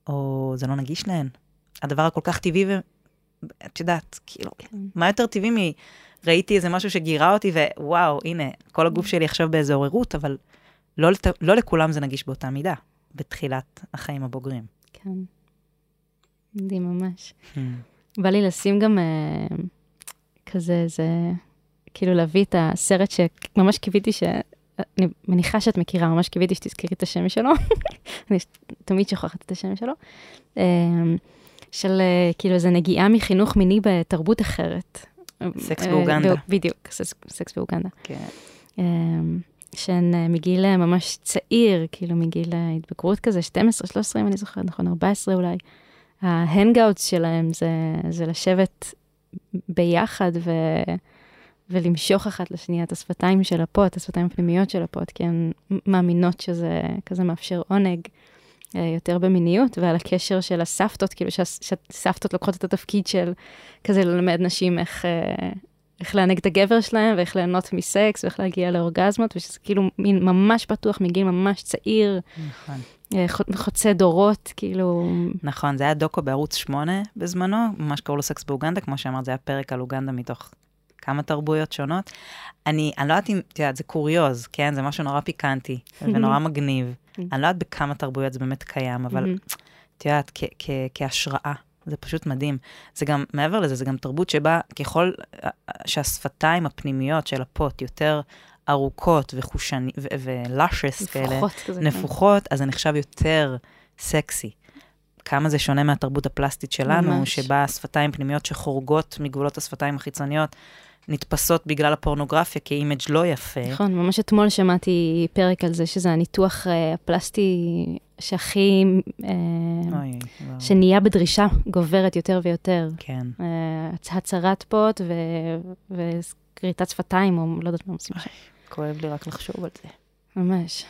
או זה לא נגיש להן. הדבר הכל כך טבעי, ואת יודעת, כאילו, כן. מה יותר טבעי מ... ראיתי איזה משהו שגירה אותי, ווואו, הנה, כל הגוף שלי עכשיו באיזו עוררות, אבל לא. לא לכולם זה נגיש באותה מידה. בתחילת החיים הבוגרים. כן. מדהים ממש. Hmm. בא לי לשים גם uh, כזה, זה, כאילו להביא את הסרט שממש קיוויתי ש... אני מניחה שאת מכירה, ממש קיוויתי שתזכרי את השם שלו. אני תמיד שוכחת את השם שלו. Uh, של uh, כאילו איזה נגיעה מחינוך מיני בתרבות אחרת. סקס באוגנדה. בדיוק, סקס באוגנדה. כן. שהן אה, מגיל אה, ממש צעיר, כאילו מגיל ההתבגרות כזה, 12, 13, אם אני זוכרת נכון, 14 אולי. ה hangouts שלהם זה, זה לשבת ביחד ו, ולמשוך אחת לשנייה את השפתיים של הפוט, השפתיים הפנימיות של הפוט, כי הן מאמינות שזה כזה מאפשר עונג אה, יותר במיניות, ועל הקשר של הסבתות, כאילו שהסבתות לוקחות את התפקיד של כזה ללמד נשים איך, איך לענג את הגבר שלהם, ואיך ליהנות מסקס, ואיך להגיע לאורגזמות, ושזה כאילו מין ממש פתוח מגיל ממש צעיר. נכון. אה, חוצה דורות, כאילו... נכון, זה היה דוקו בערוץ 8 בזמנו, ממש קראו לו סקס באוגנדה, כמו שאמרת, זה היה פרק על אוגנדה מתוך כמה תרבויות שונות. אני, אני לא יודעת אם, את יודעת, זה קוריוז, כן? זה משהו נורא פיקנטי ונורא מגניב. אני לא יודעת בכמה תרבויות זה באמת קיים, אבל את יודעת, כהשראה. זה פשוט מדהים. זה גם, מעבר לזה, זה גם תרבות שבה ככל שהשפתיים הפנימיות של הפוט יותר ארוכות וחושני, ולאשס כאלה, כזה, כן. נפוחות. אז זה נחשב יותר סקסי. כמה זה שונה מהתרבות הפלסטית שלנו, ממש. שבה השפתיים פנימיות שחורגות מגבולות השפתיים החיצוניות, נתפסות בגלל הפורנוגרפיה כאימג' לא יפה. נכון, ממש אתמול שמעתי פרק על זה, שזה הניתוח uh, הפלסטי שהכי, uh, אוי, שנהיה בדרישה גוברת יותר ויותר. כן. Uh, הצהרת פוט וכריתת שפתיים, או לא יודעת מה עושים שם. כואב לי רק לחשוב על זה. ממש.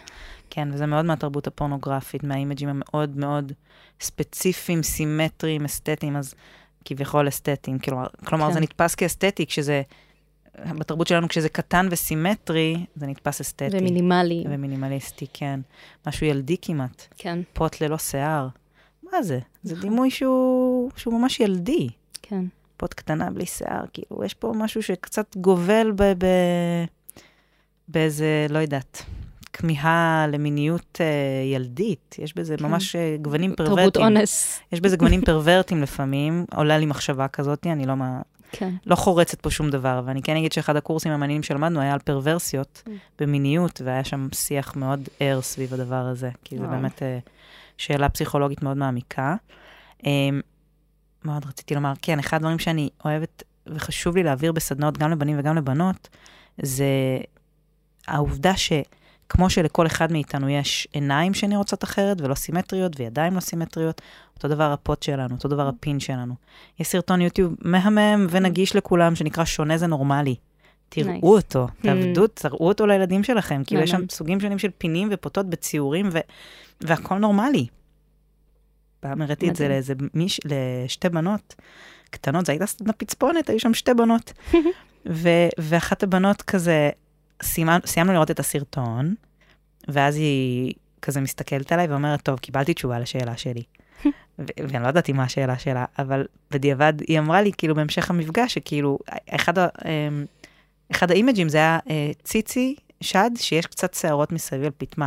כן, וזה מאוד מהתרבות הפורנוגרפית, מהאימג'ים המאוד מאוד ספציפיים, סימטריים, אסתטיים, אז כביכול אסתטיים. כלומר, כלומר כן. זה נתפס כאסתטי כשזה בתרבות שלנו, כשזה קטן וסימטרי, זה נתפס אסתטי. ומינימלי. ומינימליסטי, כן. משהו ילדי כמעט. כן. פוט ללא שיער. מה זה? זה נכון. דימוי שהוא, שהוא ממש ילדי. כן. פוט קטנה בלי שיער, כאילו, יש פה משהו שקצת גובל ב... ב... באיזה, לא יודעת, כמיהה למיניות אה, ילדית. יש בזה כן. ממש אה, גוונים תרבות פרוורטיים. אונס. יש בזה גוונים פרוורטיים לפעמים, עולה לי מחשבה כזאת, אני לא, מה, כן. לא חורצת פה שום דבר, ואני כן אגיד שאחד הקורסים המעניינים שלמדנו היה על פרוורסיות Mm. במיניות, והיה שם שיח מאוד ער סביב הדבר הזה, כי זו. באמת אה, שאלה פסיכולוגית מאוד מעמיקה. אה, מה עוד רציתי לומר? כן, אחד הדברים שאני אוהבת וחשוב לי להעביר בסדנאות, גם לבנים וגם לבנות, זה העובדה שכמו שלכל אחד מאיתנו יש עיניים שנראות אחרת ולא סימטריות, וידיים לא סימטריות, אותו דבר הפוט שלנו, אותו דבר הפין שלנו. יש סרטון יוטיוב מהמם ונגיש לכולם, שנקרא שונה זה נורמלי. תראו Nice. אותו, תעבדו, תראו אותו לילדים שלכם, כאילו יש שם. סוגים שונים של פינים ופוטות בציורים, ו- והכל נורמלי. פעם הראיתי את זה. לאיזה מיש, לשתי בנות קטנות, זו הייתה סדנה פצפונת, היו שם שתי בנות. ו- ואחת הבנות כזה, סיימנו לראות את הסרטון, ואז היא כזה מסתכלת עליי ואומרת, טוב, קיבלתי תשובה לשאלה שלי. ו- ואני לא ידעתי מה השאלה שלה, אבל בדיעבד היא אמרה לי, כאילו, בהמשך המפגש, שכאילו, אחד, ה- אמ, אחד האימג'ים זה היה אה, ציצי, שד, שיש קצת שערות מסביב לפטמה.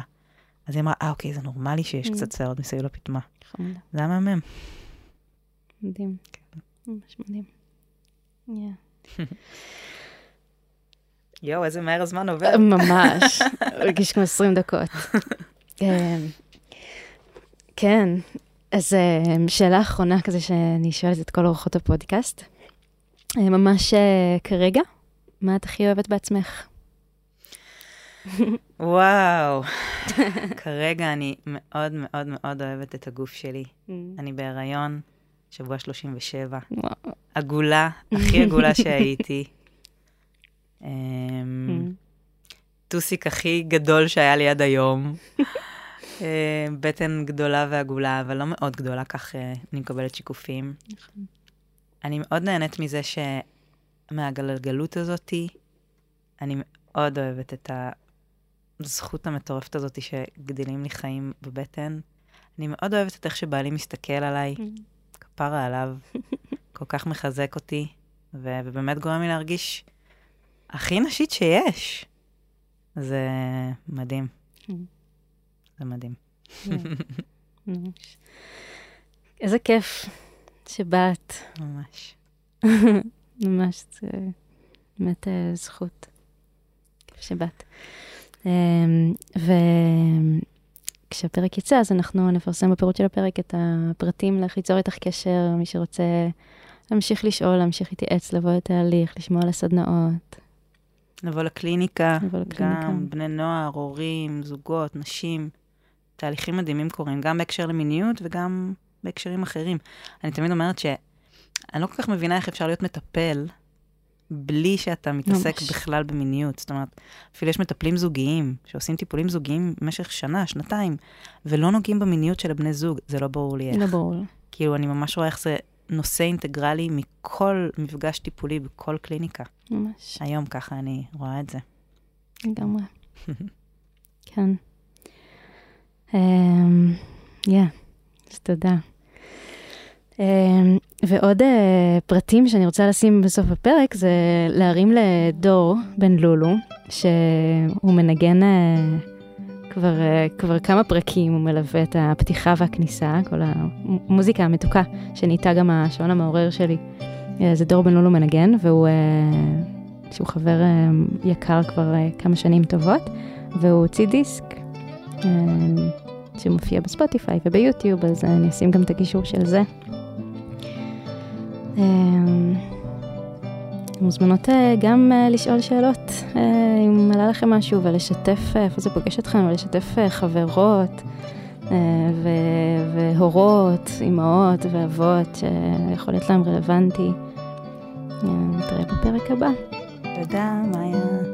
אז היא אמרה, אה, אוקיי, זה נורמלי שיש Mm. קצת שערות מסביב לפטמה. זה היה מהמם. מדהים. כן. ממש מדהים. יואו, איזה מהר הזמן עובר. ממש, הרגיש כמו 20 דקות. אה, כן, אז אה, שאלה אחרונה כזה שאני שואלת את כל אורחות הפודקאסט. אה, ממש אה, כרגע, מה את הכי אוהבת בעצמך? וואו. כרגע אני מאוד מאוד מאוד אוהבת את הגוף שלי. Mm. אני בהיריון, שבוע 37. וואו. עגולה, הכי עגולה שהייתי. אמ, טוסיק הכי גדול שהיה לי עד היום. אה, בטן גדולה ועגולה, אבל לא מאוד גדולה, כך אה, אני מקבלת שיקופים. נכון. אני מאוד נהנית מזה שמהגלגלות הזאתי, אני מאוד אוהבת את הזכות המטורפת הזאתי שגדלים לי חיים בבטן. אני מאוד אוהבת את איך שבעלי מסתכל עליי, כפרה עליו, כל כך מחזק אותי, ו- ובאמת גורם לי להרגיש הכי נשית שיש. זה מדהים, זה מדהים. ממש. איזה כיף שבאת, ממש. ממש, זה באמת אה, זכות. כיף שבאת. אמ, וכשהפרק יצא, אז אנחנו נפרסם בפירוט של הפרק את הפרטים לאיך ליצור איתך קשר, מי שרוצה להמשיך לשאול, להמשיך להתייעץ, לבוא לתהליך, לשמוע על הסדנאות. לבוא לקליניקה, לבוא לקליניקה. גם בני נוער, הורים, זוגות, נשים. תהליכים מדהימים קורים, גם בהקשר למיניות וגם בהקשרים אחרים. אני תמיד אומרת שאני לא כל כך מבינה איך אפשר להיות מטפל בלי שאתה מתעסק ממש. בכלל במיניות. זאת אומרת, אפילו יש מטפלים זוגיים שעושים טיפולים זוגיים במשך שנה, שנתיים, ולא נוגעים במיניות של הבני זוג. זה לא ברור לי איך. לא ברור. כאילו, אני ממש רואה איך זה נושא אינטגרלי מכל מפגש טיפולי בכל קליניקה. ממש, היום ככה אני רואה את זה. לגמרי. כן. יא, אז תודה. אמ, ועוד אה, פרטים שאני רוצה לשים בסוף הפרק זה להרים לדור בן לולו, שהוא מנגן אה, כבר, אה, כבר כמה פרקים, הוא מלווה את הפתיחה והכניסה, כל המוזיקה המתוקה שנהייתה גם השעון המעורר שלי. אה, זה דור בן לולו מנגן, והוא אה, שהוא חבר יקר כבר כמה שנים טובות, והוא הוציא דיסק שמופיע בספוטיפיי וביוטיוב, אז אני אשים גם את הקישור של זה. מוזמנות אה, גם אה, לשאול שאלות, אה, אם עלה לכם משהו, ולשתף איפה זה פוגש אתכם, ולשתף חברות ו- והורות, אימהות ואבות, שיכול להיות להם רלוונטי. אה, נתראה בפרק הבא. תודה, מאיה.